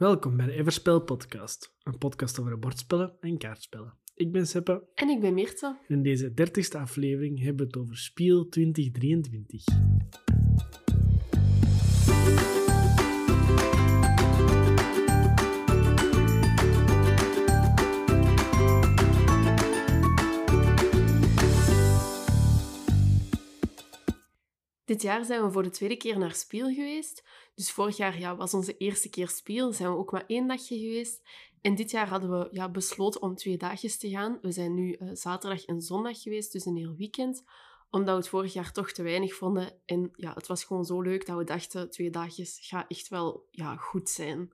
Welkom bij de Everspel Podcast, een podcast over bordspellen en kaartspellen. Ik ben Seppe En ik ben Mirte. en in deze dertigste aflevering hebben we het over Spiel 2023. Dit jaar zijn we voor de tweede keer naar Spiel geweest. Dus vorig jaar ja, was onze eerste keer Spiel. Zijn we ook maar één dagje geweest. En dit jaar hadden we ja, besloten om twee dagjes te gaan. We zijn nu eh, zaterdag en zondag geweest, dus een heel weekend. Omdat we het vorig jaar toch te weinig vonden. En ja, het was gewoon zo leuk dat we dachten, twee dagjes gaat echt wel ja, goed zijn.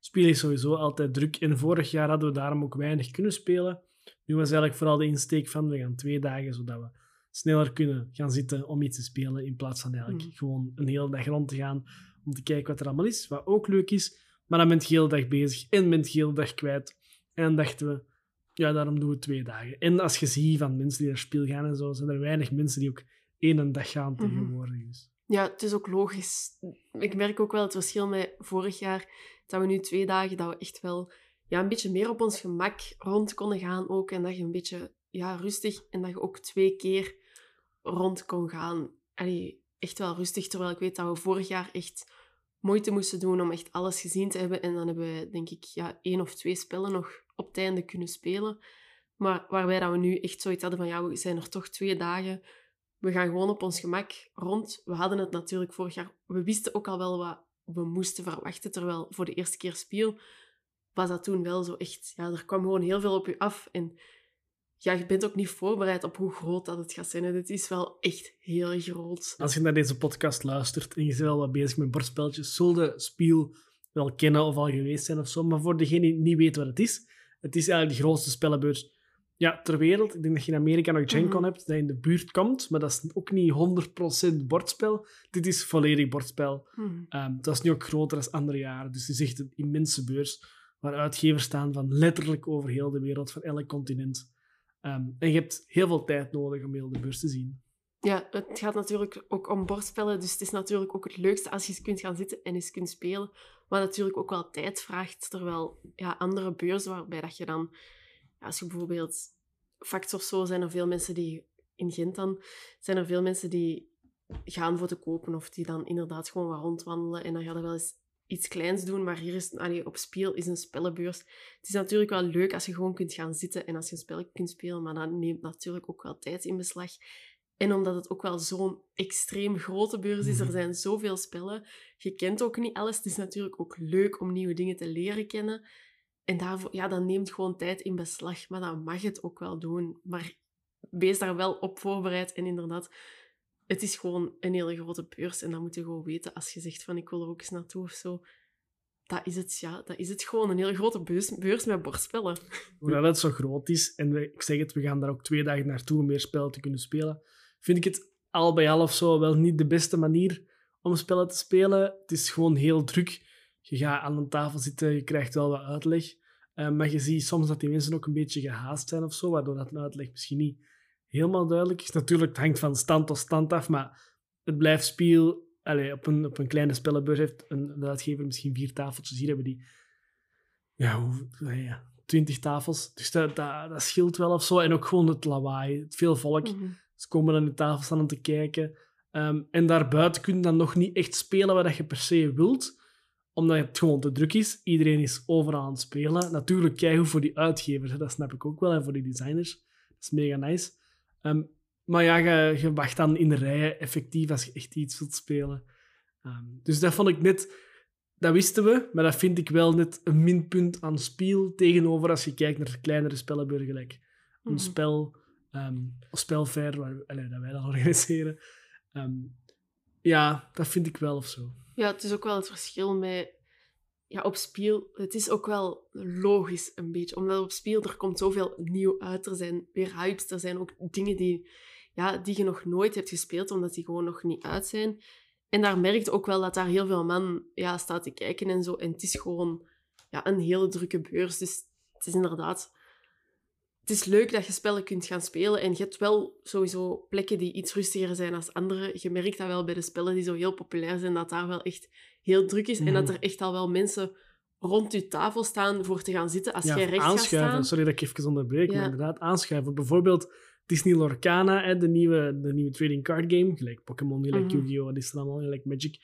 Spiel is sowieso altijd druk en vorig jaar hadden we daarom ook weinig kunnen spelen. Nu was eigenlijk vooral de insteek van we gaan twee dagen, zodat we sneller kunnen gaan zitten om iets te spelen in plaats van eigenlijk Mhm. gewoon een hele dag rond te gaan om te kijken wat er allemaal is, wat ook leuk is. Maar dan ben je de hele dag bezig en bent je de hele dag kwijt. En dan dachten we, ja, daarom doen we twee dagen. En als je ziet van mensen die naar speel gaan en zo, zijn er weinig mensen die ook één dag gaan Mhm. tegenwoordig. Dus. Ja, het is ook logisch. Ik merk ook wel het verschil met vorig jaar. Dat we nu twee dagen, dat we echt wel ja, een beetje meer op ons gemak rond konden gaan ook. En dat je een beetje ja, rustig en dat je ook twee keer rond kon gaan. Allee, echt wel rustig. Terwijl ik weet dat we vorig jaar echt moeite moesten doen om echt alles gezien te hebben. En dan hebben we, denk ik, ja, één of twee spellen nog op het einde kunnen spelen. Maar waarbij dat we nu echt zoiets hadden van, ja, we zijn er toch twee dagen we gaan gewoon op ons gemak rond. We hadden het natuurlijk vorig jaar. We wisten ook al wel wat we moesten verwachten. Terwijl voor de eerste keer spiel was dat toen wel zo echt. Ja, er kwam gewoon heel veel op je af. En ja, je bent ook niet voorbereid op hoe groot dat het gaat zijn. En het is wel echt heel groot. Als je naar deze podcast luistert en je bent wel wat bezig met bordspelletjes, zul je Spiel wel kennen of al geweest zijn of zo. Maar voor degene die niet weet wat het is, het is eigenlijk de grootste spellenbeurs ja, ter wereld. Ik denk dat je in Amerika nog Gen Con Mhm. hebt, dat in de buurt komt, maar dat is ook niet 100% bordspel. Dit is volledig bordspel. Ehm, dat is nu ook groter dan andere jaren. Dus het is echt een immense beurs waar uitgevers staan van letterlijk over heel de wereld, van elk continent. Ehm, en je hebt heel veel tijd nodig om heel de beurs te zien. Ja, het gaat natuurlijk ook om bordspellen. Dus het is natuurlijk ook het leukste als je eens kunt gaan zitten en eens kunt spelen. Wat natuurlijk ook wel tijd vraagt. Terwijl ja, andere beurzen waarbij dat je dan... als je bijvoorbeeld... Facts of zo, zijn er veel mensen die... In Gent dan, zijn er veel mensen die gaan voor te kopen. Of die dan inderdaad gewoon wat rondwandelen. En dan gaan er wel eens iets kleins doen. Maar hier is... Allee, op Spiel is een spellenbeurs. Het is natuurlijk wel leuk als je gewoon kunt gaan zitten en als je een spel kunt spelen. Maar dat neemt natuurlijk ook wel tijd in beslag. En omdat het ook wel zo'n extreem grote beurs is, er Mhm. zijn zoveel spellen. Je kent ook niet alles. Het is natuurlijk ook leuk om nieuwe dingen te leren kennen. En daarvoor, ja, dat neemt gewoon tijd in beslag. Maar dan mag het ook wel doen. Maar wees daar wel op voorbereid. En inderdaad, het is gewoon een hele grote beurs. En dat moet je gewoon weten als je zegt van ik wil er ook eens naartoe of zo. Dat is het, ja. Dat is het gewoon. Een hele grote beurs, beurs met bordspellen. hoe dat het zo groot is, en we- ik zeg het, we gaan daar ook twee dagen naartoe om meer spellen te kunnen spelen, vind ik het al bij al of zo wel niet de beste manier om spellen te spelen. Het is gewoon heel druk. Je gaat aan een tafel zitten, je krijgt wel wat uitleg, eh, maar je ziet soms dat die mensen ook een beetje gehaast zijn of zo, waardoor dat een uitleg misschien niet helemaal duidelijk is. Natuurlijk, het hangt van stand tot stand af, maar het blijft speel. Allee, op, een, op een kleine spellenbeurs heeft een, de uitgever misschien vier tafeltjes. Hier hebben die ja, hoe, ja, twintig tafels. Dus dat, dat, dat scheelt wel of zo. En ook gewoon het lawaai. Het veel volk. Mhm. Ze komen aan de tafel staan om te kijken. Ehm, en daarbuiten kun je dan nog niet echt spelen wat je per se wilt. Omdat het gewoon te druk is. Iedereen is overal aan het spelen. Natuurlijk keigoed voor die uitgevers. Dat snap ik ook wel. En voor die designers. Dat is mega nice. Ehm, maar ja, je, je wacht dan in de rijen effectief als je echt iets wilt spelen. Ehm, dus dat vond ik net... Dat wisten we, maar dat vind ik wel net een minpunt aan Spiel tegenover als je kijkt naar kleinere spellenburgen, gelijk een Mhm. spel, ehm of spelfair, waar, dat wij dat organiseren. Ehm, ja, dat vind ik wel of zo. Ja, het is ook wel het verschil met... Ja, op Spiel, het is ook wel logisch een beetje. Omdat op Spiel, er komt zoveel nieuw uit. Er zijn weer hypes, er zijn ook dingen die, ja, die je nog nooit hebt gespeeld, omdat die gewoon nog niet uit zijn. En daar merkt ook wel dat daar heel veel man ja, staat te kijken en zo. En het is gewoon ja, een hele drukke beurs. Dus het is inderdaad... Het is leuk dat je spellen kunt gaan spelen. En je hebt wel sowieso plekken die iets rustiger zijn dan andere. Je merkt dat wel bij de spellen die zo heel populair zijn, dat daar wel echt heel druk is. En dat Mhm. er echt al wel mensen rond je tafel staan voor te gaan zitten als jij Ja, recht gaat aanschuiven. staan. Sorry dat ik even onderbreek, Ja. maar inderdaad, aanschuiven. Bijvoorbeeld Disney Lorcana, hè, de, nieuwe, de nieuwe trading card game, gelijk Pokémon, gelijk Mhm. Yu-Gi-Oh!, wat is er allemaal, gelijk Magic.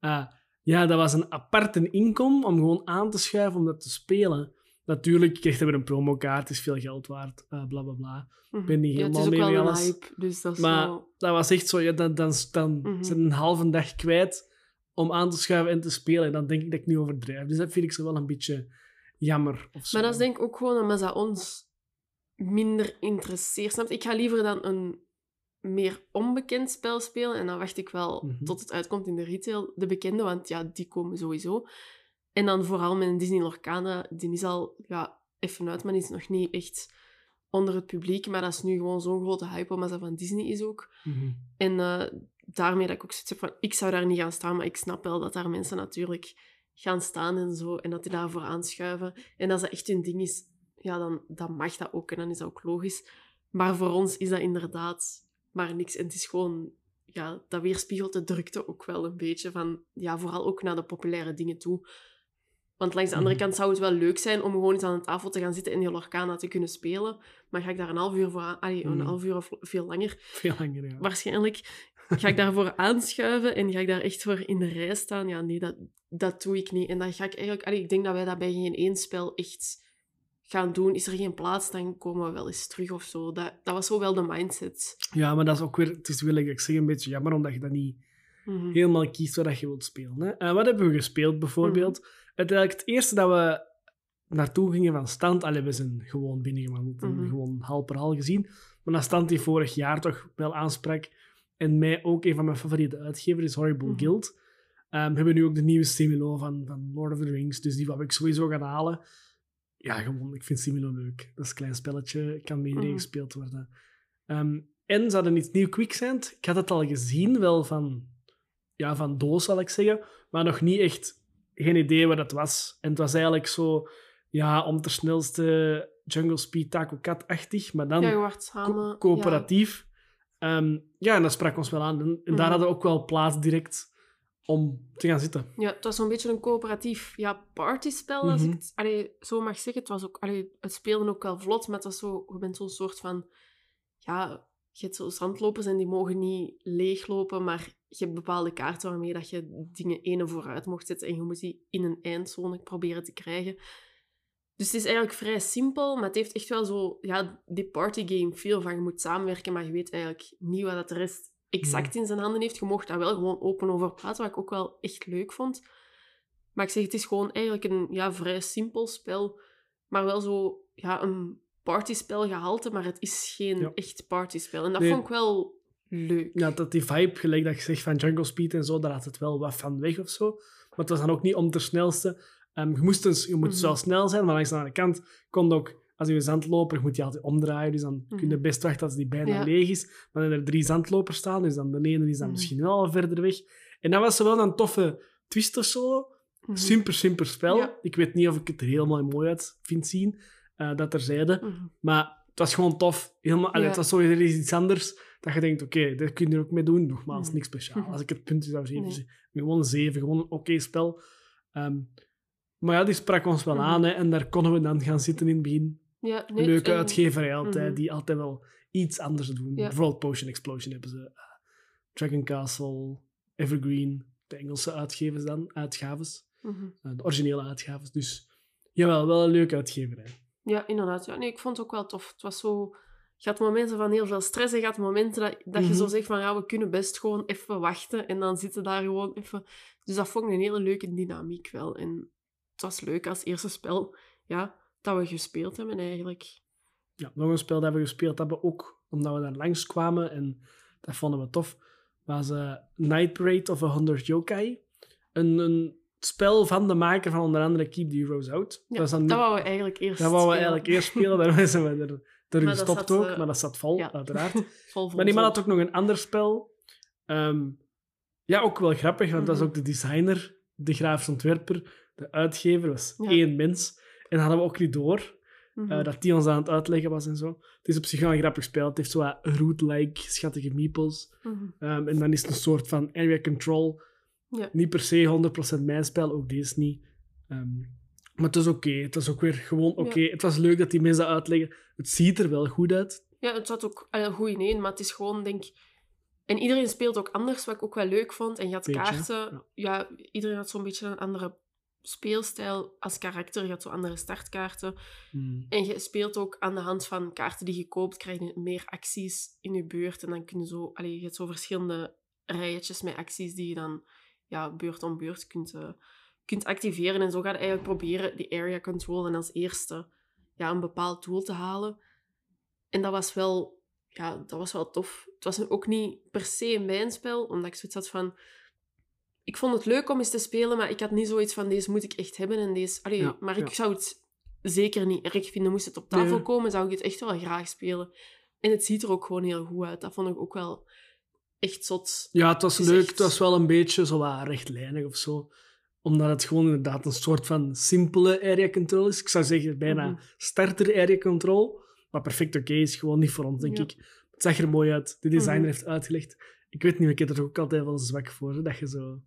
Eh, ja, dat was een aparte inkom om gewoon aan te schuiven om dat te spelen. Natuurlijk, je krijgt er weer een promokaart, het is veel geld waard, eh bla bla bla. Mhm. ben niet ja, helemaal ook mee wel met een alles. hype, dus dat Maar wel... dat was echt zo, ja, dan, dan, dan Mhm. zijn een halve dag kwijt om aan te schuiven en te spelen. En dan denk ik dat ik nu overdrijf. Dus dat vind ik zo wel een beetje jammer. Maar dat is denk ik ook gewoon omdat dat ons minder interesseert. Snap? Ik ga liever dan een meer onbekend spel spelen en dan wacht ik wel Mhm. tot het uitkomt in de retail, de bekende, want ja, die komen sowieso. En dan vooral met een Disney Lorcana, die is al ja, even uit, maar die is nog niet echt onder het publiek. Maar dat is nu gewoon zo'n grote hype, omdat dat van Disney is ook. Mhm. En eh, daarmee dat ik ook zoiets heb van, ik zou daar niet gaan staan, maar ik snap wel dat daar mensen natuurlijk gaan staan en zo, en dat die daarvoor aanschuiven. En als dat echt hun ding is, ja, dan, dan mag dat ook, en dan is dat ook logisch. Maar voor ons is dat inderdaad maar niks. En het is gewoon, ja, dat weerspiegelt de drukte ook wel een beetje van, ja, vooral ook naar de populaire dingen toe. Want langs de andere Mhm. kant zou het wel leuk zijn om gewoon eens aan een tafel te gaan zitten en die Lorcana te kunnen spelen. Maar ga ik daar een half uur voor aan... Allee, een Mhm. half uur of veel langer Veel langer, ja. waarschijnlijk ga ik daarvoor aanschuiven en ga ik daar echt voor in de rij staan. Ja, nee, dat, dat doe ik niet. En dan ga ik eigenlijk... allee, ik denk dat wij dat bij geen één spel echt gaan doen. Is er geen plaats, dan komen we wel eens terug of zo. Dat, dat was zo wel de mindset. Ja, maar dat is ook weer, het is wil ik zeg, een beetje jammer, omdat je dat niet Mhm. helemaal kiest wat je wilt spelen. Hè. En wat hebben we gespeeld, bijvoorbeeld? Uiteindelijk het eerste dat we naartoe gingen van stand, allee, we zijn gewoon binnengewandeld en Mhm. gewoon hal per hal gezien, maar dat stand die vorig jaar toch wel aansprak en mij ook een van mijn favoriete uitgevers is Horrible Mhm. Guild. Ehm, we hebben nu ook de nieuwe Similo van, van Lord of the Rings, dus die wou ik sowieso gaan halen. Ja, gewoon, ik vind Similo leuk. Dat is een klein spelletje, kan iedereen Mhm. gespeeld worden. Ehm, en ze hadden iets nieuw Quicksand. Ik had het al gezien, wel van, ja, van doos, zal ik zeggen, maar nog niet echt, geen idee wat het was. En het was eigenlijk zo, ja, om ter snelste Jungle Speed Taco Cat-achtig, maar dan Ja, co- samen... coöperatief. Ehm, ja, en dat sprak ons wel aan. En, en daar Mhm. hadden we ook wel plaats direct om te gaan zitten. Ja, het was zo'n beetje een coöperatief ja, partyspel, als Mhm. ik het allee, zo mag zeggen. Het, was ook, allee, het speelde ook wel vlot, maar het was zo, je bent zo'n soort van... Ja, je hebt zo zandlopers en die mogen niet leeglopen, maar je hebt bepaalde kaarten waarmee dat je dingen ene vooruit mocht zetten en je moet die in een eindzone proberen te krijgen. Dus het is eigenlijk vrij simpel, maar het heeft echt wel zo... Ja, die partygame feel van je moet samenwerken, maar je weet eigenlijk niet wat dat de rest exact in zijn handen heeft. Je mocht daar wel gewoon open over praten, wat ik ook wel echt leuk vond. Maar ik zeg, het is gewoon eigenlijk een ja, vrij simpel spel, maar wel zo ja, een partyspel gehalte, maar het is geen Ja. echt partyspel. En dat Nee. vond ik wel leuk. Ja, dat die vibe, gelijk dat je zegt van Jungle Speed en zo, daar had het wel wat van weg of zo. Maar het was dan ook niet om ter snelste. Ehm, je moest, dus, je moet Mhm. wel snel zijn, maar langs de andere kant kon ook, als je zandloper, moet je altijd omdraaien. Dus dan kun je Mhm. best wachten als die bijna Ja. leeg is. Maar dan er drie zandlopers staan, dus dan de ene is dan Mhm. misschien wel al verder weg. En dat was zo wel een toffe twist of zo. Super, super spel. Ja. Ik weet niet of ik het er helemaal mooi uit vind zien, eh, dat terzijde. Mhm. Maar het was gewoon tof. Helemaal, allee, Ja. Het was zo er is iets anders dat je denkt, oké, daar kun je er ook mee doen. Nogmaals, niks speciaal. Als ik het punt zou geven, Nee. gewoon een 7, gewoon een oké spel. Ehm, maar ja, die sprak ons wel Mhm. aan hè, en daar konnen we dan gaan zitten in het begin. Ja, nee, Leuke en- uitgeverij altijd, Mhm. die altijd wel iets anders doen. Ja. Bijvoorbeeld Potion Explosion hebben ze. eh, Dragon Castle, Evergreen, de Engelse uitgevers dan, uitgaves. Mhm. eh, de originele uitgaves. Dus jawel, wel een leuke uitgeverij. Ja, inderdaad. Ja. Nee, ik vond het ook wel tof. Het was zo... Je had momenten van heel veel stress en je had momenten dat, dat je zo zegt van ja, we kunnen best gewoon even wachten en dan zitten daar gewoon even... Dus dat vond ik een hele leuke dynamiek wel. En het was leuk als eerste spel ja, dat we gespeeld hebben eigenlijk. Ja, nog een spel dat we gespeeld hebben, ook omdat we daar langs kwamen en dat vonden we tof, was eh, Night Parade of a 100 Yokai. Een, een spel van de maker van onder andere Keep the Heroes Out. Ja, dat is dan dat niet- wou we eigenlijk eerst dat wouden we eigenlijk eerst spelen, daarom zijn we er, er gestopt zat, ook, eh, maar dat zat vol, ja. uiteraard. Vol Maar die man had ook nog een ander spel. Ehm, ja, ook wel grappig, want dat is Mhm. ook de designer, de grafisch ontwerper, de uitgever, was Ja. één mens. En dat hadden we ook niet door. Mhm. Eh, dat die ons aan het uitleggen was en zo. Het is op zich wel een grappig spel. Het heeft zo wat root-like, schattige meeples. Mhm. Ehm, en dan is het een soort van area control. Ja. Niet per se 100% mijn spel, ook deze niet. Ehm, Maar het is oké. Het was ook weer gewoon oké. Het was leuk dat die mensen dat uitleggen. Het ziet er wel goed uit. Ja, het zat ook allee, goed ineen, maar het is gewoon, denk En iedereen speelt ook anders, wat ik ook wel leuk vond. En je had Beetje, kaarten. ja. Ja. iedereen had zo'n beetje een andere speelstijl als karakter. Je had zo andere startkaarten. Hmm. En je speelt ook aan de hand van kaarten die je koopt, krijg je meer acties in je beurt. En dan kun je zo... Allee, je hebt zo verschillende rijtjes met acties die je dan ja, beurt om beurt kunt, eh, kunt activeren. En zo ga je eigenlijk proberen die area control en als eerste ja, een bepaald doel te halen. En dat was wel, ja, dat was wel tof. Het was ook niet per se mijn spel, omdat ik zoiets had van... Ik vond het leuk om eens te spelen, maar ik had niet zoiets van, deze moet ik echt hebben. En deze... Allee, Ja, maar ik ja. zou het zeker niet erg vinden. Moest het op tafel Nee. komen, zou ik het echt wel graag spelen. En het ziet er ook gewoon heel goed uit. Dat vond ik ook wel echt zot. Ja, het was Het leuk. echt- Het was wel een beetje zo wat rechtlijnig of zo. Omdat het gewoon inderdaad een soort van simpele area control is. Ik zou zeggen bijna Mhm. starter area control. Maar perfect oké is gewoon niet voor ons, denk Ja. ik. Het zag er mooi uit. De designer Mhm. heeft uitgelegd. Ik weet niet, ik heb er ook altijd wel zwak voor. hè, Dat je zo...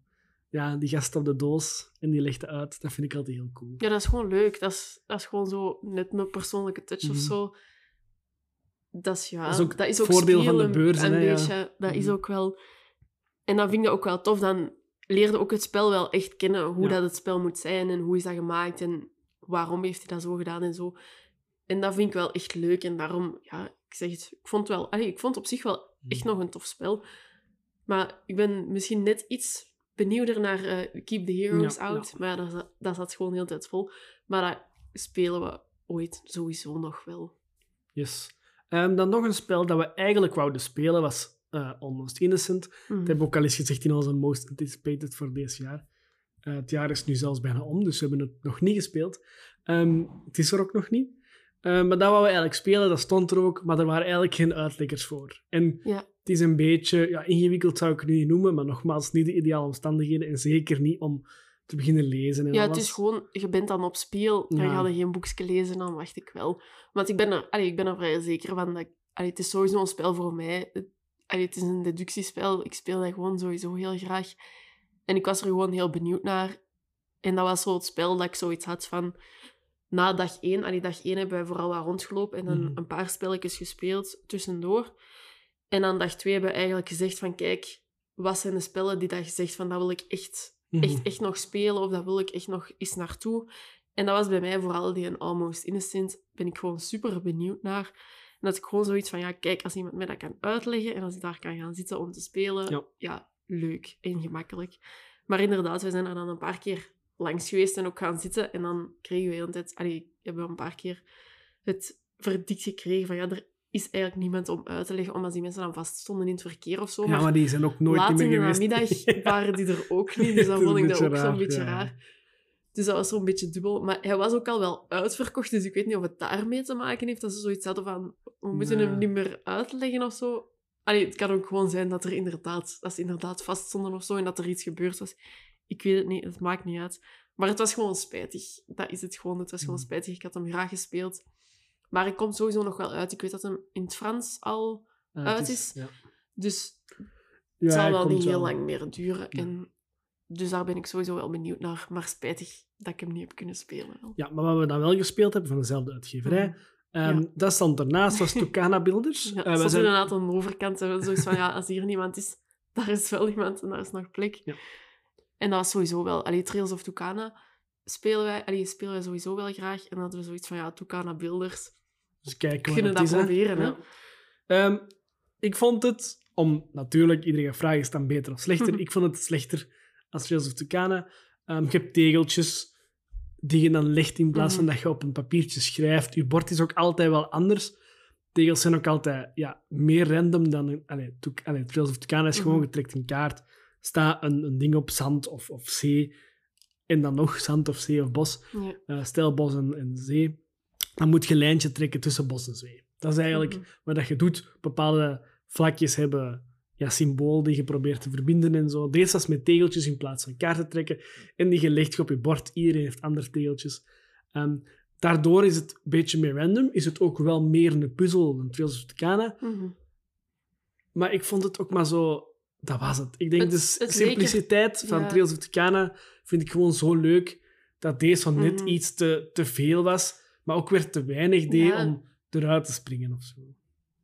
Ja, die gast op de doos en die legt uit. Dat vind ik altijd heel cool. Ja, dat is gewoon leuk. Dat is, dat is gewoon zo net een persoonlijke touch of Mhm. zo. Dat is, ja, Dat is ook dat is ook voordeel van de Een hè, ja. dat is Mhm. ook wel... En dan vind ik dat ook wel tof. Dan leerde ook het spel wel echt kennen. Hoe Ja. dat het spel moet zijn en hoe is dat gemaakt en waarom heeft hij dat zo gedaan en zo. En dat vind ik wel echt leuk. En daarom, ja, ik zeg het, ik vond, wel, allee, ik vond op zich wel echt nog een tof spel. Maar ik ben misschien net iets benieuwder naar eh, Keep the Heroes Ja, Out. ja. Maar dat, zat- dat zat gewoon heel de tijd vol. Maar dat spelen we ooit sowieso nog wel. Yes. Ehm, dan nog een spel dat we eigenlijk wouden spelen was eh, Almost Innocent. Dat hebben we ook al eens gezegd in onze Most Anticipated voor deze jaar. Eh, het jaar is nu zelfs bijna om, dus we hebben het nog niet gespeeld. Ehm, het is er ook nog niet. Eh, maar dat wouden we eigenlijk spelen, dat stond er ook, maar er waren eigenlijk geen uitleggers voor. En Ja. het is een beetje ja, ingewikkeld, zou ik het nu niet noemen, maar nogmaals, niet de ideale omstandigheden en zeker niet om te beginnen lezen. En Ja, het is gewoon, je bent dan op speel, dan Ja. ga je geen boekje lezen, dan wacht ik wel. Want ik ben er, allee, ik ben er vrij zeker van dat allee, het is sowieso een spel voor mij. Allee, het is een deductiespel, ik speel dat gewoon sowieso heel graag. En ik was er gewoon heel benieuwd naar. En dat was zo het spel dat ik zoiets had van... Na dag één, allee, dag één hebben wij vooral wat rondgelopen en dan Mhm. een paar spelletjes gespeeld tussendoor. En dan dag twee hebben we eigenlijk gezegd van, kijk, wat zijn de spellen die dat je zegt van, dat wil ik echt Mhm. echt, echt nog spelen of dat wil ik echt nog eens naartoe. En dat was bij mij vooral die een Almost Innocent. Ben ik gewoon super benieuwd naar. En dat ik gewoon zoiets van, ja, kijk, als iemand mij dat kan uitleggen en als ik daar kan gaan zitten om te spelen, Ja. ja, leuk en gemakkelijk. Maar inderdaad, we zijn er dan een paar keer langs geweest en ook gaan zitten. En dan kregen we de hele tijd, allee, hebben we een paar keer het verdict gekregen van, ja, er is eigenlijk niemand om uit te leggen, omdat die mensen dan vast stonden in het verkeer of zo. Ja, maar die zijn ook nooit Laat in de namiddag waren die er ook niet, dus dan vond ik dat ook zo'n beetje ja. raar. Dus dat was zo'n beetje dubbel. Maar hij was ook al wel uitverkocht, dus ik weet niet of het daarmee te maken heeft. Dat ze zoiets hadden van, we moeten Nee. hem niet meer uitleggen of zo. Allee, het kan ook gewoon zijn dat, er inderdaad, dat ze inderdaad vaststonden of zo en dat er iets gebeurd was. Ik weet het niet, het maakt niet uit. Maar het was gewoon spijtig. Dat is het gewoon. Het was gewoon Mhm. spijtig. Ik had hem graag gespeeld. Maar ik kom sowieso nog wel uit. Ik weet dat hem in het Frans al... Ja, uit het is. Ja. Dus Ja, het zal wel niet heel wel. lang meer duren. En dus daar ben ik sowieso wel benieuwd naar. Maar spijtig dat ik hem niet heb kunnen spelen. wel. Ja, maar wat we dan wel gespeeld hebben van dezelfde uitgeverij, Ja. dat stond ernaast, was Tucana Builders. Ja, het we zijn... inderdaad aan de overkant. En zoiets van, ja, als hier niemand is, daar is wel iemand en daar is nog plek. En dat was sowieso wel... Allee, Trails of Tucana spelen wij, allee, spelen wij sowieso wel graag. En dan hadden we zoiets van, ja, Tucana Builders. Dus kijken kunnen dat is, proberen, hè. Ja. Ehm, ik vond het, om natuurlijk, iedereen gaat vragen, is het dan beter of slechter? ik vond het slechter als Trails of Tucana. Ehm, je hebt tegeltjes die je dan legt in plaats van Mhm. dat je op een papiertje schrijft. Je bord is ook altijd wel anders. Tegels zijn ook altijd ja, meer random dan... Allee, allee, Trails of Tucana is gewoon, Mhm. je trekt een kaart, staat een, een ding op zand of, of zee, en dan nog zand of zee of bos. Ja. Eh, stel bos en, en zee, dan moet je een lijntje trekken tussen bos en zee. Dat is eigenlijk Mhm. wat dat je doet. Bepaalde vlakjes hebben ja, symbool die je probeert te verbinden en zo. Deze was met tegeltjes in plaats van kaarten trekken. En die je legt je op je bord. Iedereen heeft andere tegeltjes. Ehm, daardoor is het een beetje meer random. Is het ook wel meer een puzzel dan Trails of Tucana. Mhm. Maar ik vond het ook maar zo... Dat was het. Ik denk Het- de zeker- simpliciteit van ja. Trails of Tucana vind ik gewoon zo leuk. dat deze zo net Mhm. iets te, te veel was, maar ook weer te weinig deed Ja. om eruit te springen of zo.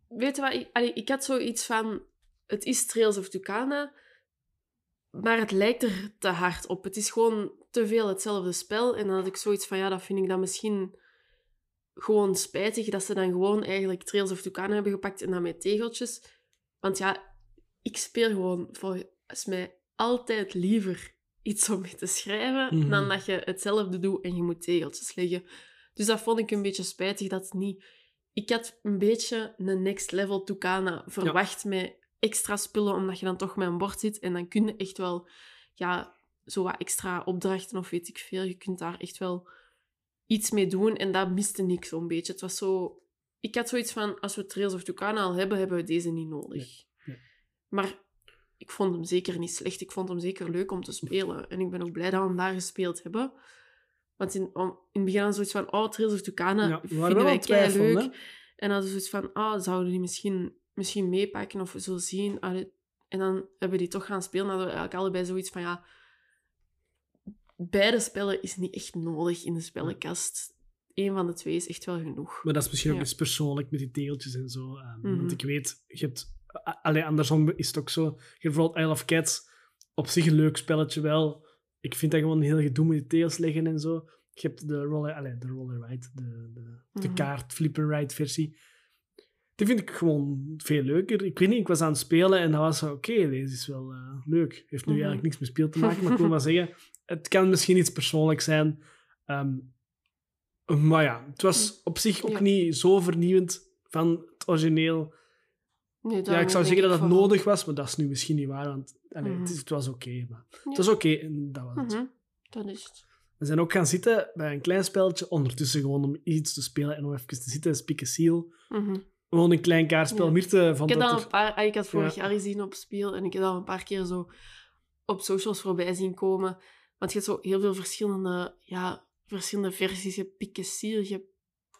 Weet je wat? Ik, allee, ik had zoiets van... Het is Trails of Tucana, maar het lijkt er te hard op. Het is gewoon te veel hetzelfde spel. En dan had ik zoiets van, ja, dat vind ik dan misschien gewoon spijtig dat ze dan gewoon eigenlijk Trails of Tucana hebben gepakt en dan met tegeltjes. Want ja, ik speel gewoon volgens mij altijd liever iets om mee te schrijven Mhm. dan dat je hetzelfde doet en je moet tegeltjes leggen. Dus dat vond ik een beetje spijtig dat het niet... Ik had een beetje een next level Tucana verwacht met extra spullen, omdat je dan toch met een bord zit en dan kun je echt wel ja, zo wat extra opdrachten of weet ik veel. Je kunt daar echt wel iets mee doen en dat miste ik zo'n beetje. Het was zo... Ik had zoiets van, als we Trails of Tucana al hebben, hebben we deze niet nodig. Nee. Maar ik vond hem zeker niet slecht. Ik vond hem zeker leuk om te spelen. En ik ben ook blij dat we hem daar gespeeld hebben. Want in, om, in het begin hadden zoiets van, oh, Trails of Tucana Ja, vinden wij leuk. hè? En hadden zoiets van, ah, zouden we die misschien, misschien meepakken of zo zien? Allee, En dan hebben we die toch gaan spelen. Dan hadden we eigenlijk allebei zoiets van, ja... Beide spellen is niet echt nodig in de spellenkast. Eén van de twee is echt wel genoeg. Maar dat is misschien ook eens persoonlijk met die tegeltjes en zo. ehm, Mhm. Want ik weet, je hebt... a- Allee, andersom is het ook zo. Bijvoorbeeld Isle of Cats. Op zich een leuk spelletje wel. Ik vind dat gewoon heel gedoe met tegels leggen en zo. Je hebt de roller... Allee, de roller ride. De, de, de Mhm. kaart flipper ride versie. Die vind ik gewoon veel leuker. Ik weet niet, ik was aan het spelen en dat was zo... Oké, deze is wel eh, leuk. Heeft nu Mhm. eigenlijk niks met speel te maken, maar ik wil maar zeggen... Het kan misschien iets persoonlijks zijn. Ehm, maar ja, het was op zich ook Ja. niet zo vernieuwend van het origineel. Nee, Ja, ik zou zeggen dat het vooral- nodig was, maar dat is nu misschien niet waar. Want allee, Mhm. het, is, het was oké. maar Ja. het was oké en dat was het. Mhm, Dat is het. We zijn ook gaan zitten bij een klein spelletje. Ondertussen gewoon om iets te spelen en om even te zitten. Spiek Seal. Mhm. Gewoon een klein kaartspel. Ja. Mirte vond Ik heb dat dat er- een paar... ah, Ik had vorig Ja. jaar gezien op Spiel en ik heb dat een paar keer zo op socials voorbij zien komen. Want je hebt zo heel veel verschillende, ja, verschillende versies. Je hebt je hebt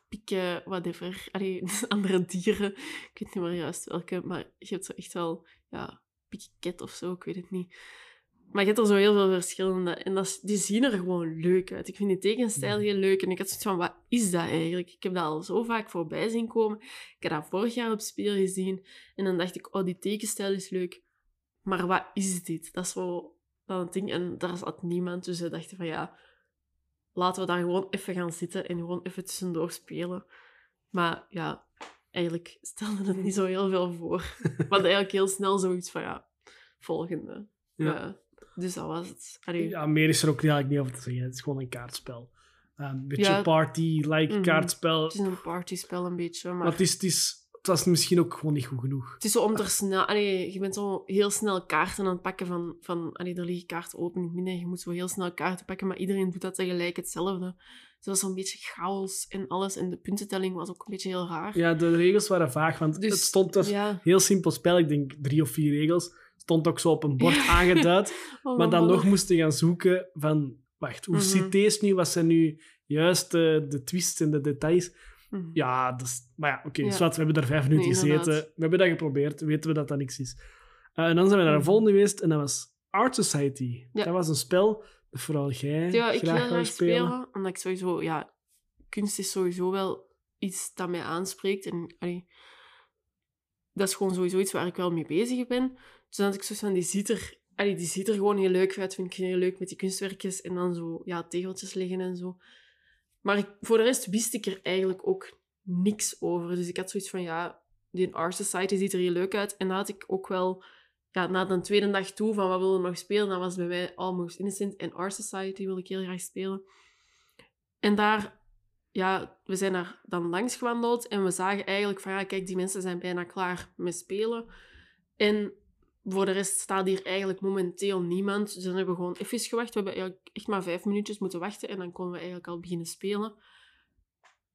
pikken whatever. Allee, andere dieren. Ik weet niet meer juist welke, maar je hebt zo echt wel, ja, pikken cat of zo, ik weet het niet. Maar je hebt er zo heel veel verschillende. En dat is- die zien er gewoon leuk uit. Ik vind die tekenstijl heel leuk. En ik had zoiets van, wat is dat eigenlijk? Ik heb dat al zo vaak voorbij zien komen. Ik heb dat vorig jaar op Spiel gezien. En dan dacht ik, oh, die tekenstijl is leuk. Maar wat is dit? Dat is dan het ding. En daar zat niemand. Dus we dachten van, ja, laten we dan gewoon even gaan zitten en gewoon even tussendoor spelen. Maar ja, eigenlijk stelde het niet zo heel veel voor. Want eigenlijk heel snel zoiets van, ja, volgende. Ja. Dus dat was het. Allee, Ja, meer is er ook eigenlijk niet over te zeggen. Het is gewoon een kaartspel. Ehm, Een beetje Ja. party-like Mhm. kaartspel. Het is een partyspel een beetje, maar... Maar het, is, het, is, het was misschien ook gewoon niet goed genoeg. Het is zo om er snel... Allee, je bent zo heel snel kaarten aan het pakken van... van allee, er liggen kaarten open in het midden. Je moet zo heel snel kaarten pakken, maar iedereen doet dat tegelijk hetzelfde. Het was zo'n beetje chaos en alles. En de puntentelling was ook een beetje heel raar. Ja, de regels waren vaag, want Dus, het stond dus ja. heel simpel spel. Ik denk drie of vier regels. Stond ook zo op een bord aangeduid. Oh, maar dan nog moesten gaan zoeken van... Wacht, hoe zit deze nu? Wat zijn nu juist de, de twists en de details? Mhm. Ja, dat is... Maar ja, oké, Ja. zwart, we hebben daar vijf minuten Nee, gezeten. inderdaad. We hebben dat geprobeerd. Weten we dat dat niks is. Eh, en dan zijn we naar de Mhm. volgende geweest. En dat was Art Society. Ja. Dat was een spel dat vooral jij Ja, ik graag wil spelen. spelen. Omdat ik sowieso... Ja, kunst is sowieso wel iets dat mij aanspreekt. En allee, dat is gewoon sowieso iets waar ik wel mee bezig ben. Dus dan had ik zoiets van, die ziet er... Allee, die ziet er gewoon heel leuk uit. Vind ik heel leuk met die kunstwerkjes. En dan zo, ja, tegeltjes liggen en zo. Maar ik, voor de rest wist ik er eigenlijk ook niks over. Dus ik had zoiets van, ja, die Art Society ziet er heel leuk uit. En dan had ik ook wel... Ja, na de tweede dag toe van wat willen we nog spelen, dan was bij mij Almost Innocent en Art Society wil ik heel graag spelen. En daar, ja, we zijn daar dan langs gewandeld en we zagen eigenlijk van, ja, kijk, die mensen zijn bijna klaar met spelen. En voor de rest staat hier eigenlijk momenteel niemand. Dus dan hebben we gewoon even gewacht. We hebben eigenlijk echt maar vijf minuutjes moeten wachten en dan konden we eigenlijk al beginnen spelen.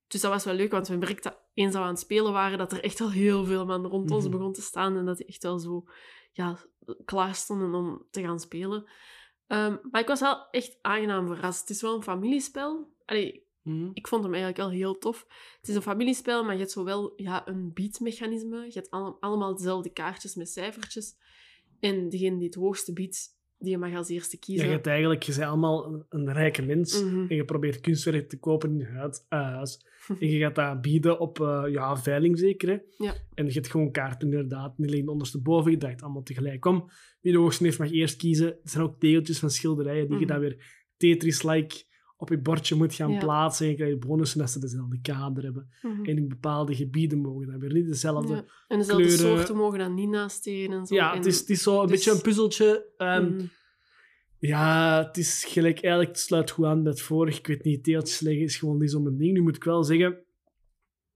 Dus dat was wel leuk, want we merkten eens dat we aan het spelen waren, dat er echt al heel veel man rond ons Mhm. begon te staan en dat die echt wel zo ja, klaar stonden om te gaan spelen. Ehm, maar ik was wel echt aangenaam verrast. Het is wel een familiespel. Allee, Mhm. ik vond hem eigenlijk wel heel tof. Het is een familiespel, maar je hebt zowel ja, een beatmechanisme. Je hebt alle- allemaal dezelfde kaartjes met cijfertjes. En degene die het hoogste biedt, die mag als eerste Ja, kiezen. je, hebt eigenlijk, je bent allemaal een, een rijke mens Mhm. en je probeert kunstwerk te kopen in je huid- eh, huis. en je gaat dat bieden op eh, ja, veiling zeker. Hè? Ja. En je hebt gewoon kaarten inderdaad. Die liggen ondersteboven, je draait allemaal tegelijk om. Wie de hoogste heeft mag eerst kiezen. Er zijn ook tegeltjes van schilderijen die je Mhm. dan weer Tetris-like op je bordje moet gaan Ja. plaatsen. En je krijgt bonussen als ze dezelfde kader hebben. Mhm. En in bepaalde gebieden mogen dan weer niet dezelfde. Ja. En dezelfde kleuren. soorten mogen dan niet naast tegen en zo. Ja, En- het is, het is zo een dus- beetje een puzzeltje. Ehm, Mhm. Ja, het is gelijk eigenlijk, het sluit goed aan bij het vorige. Ik weet niet, teeltjes leggen is gewoon niet zo mijn ding. Nu moet ik wel zeggen,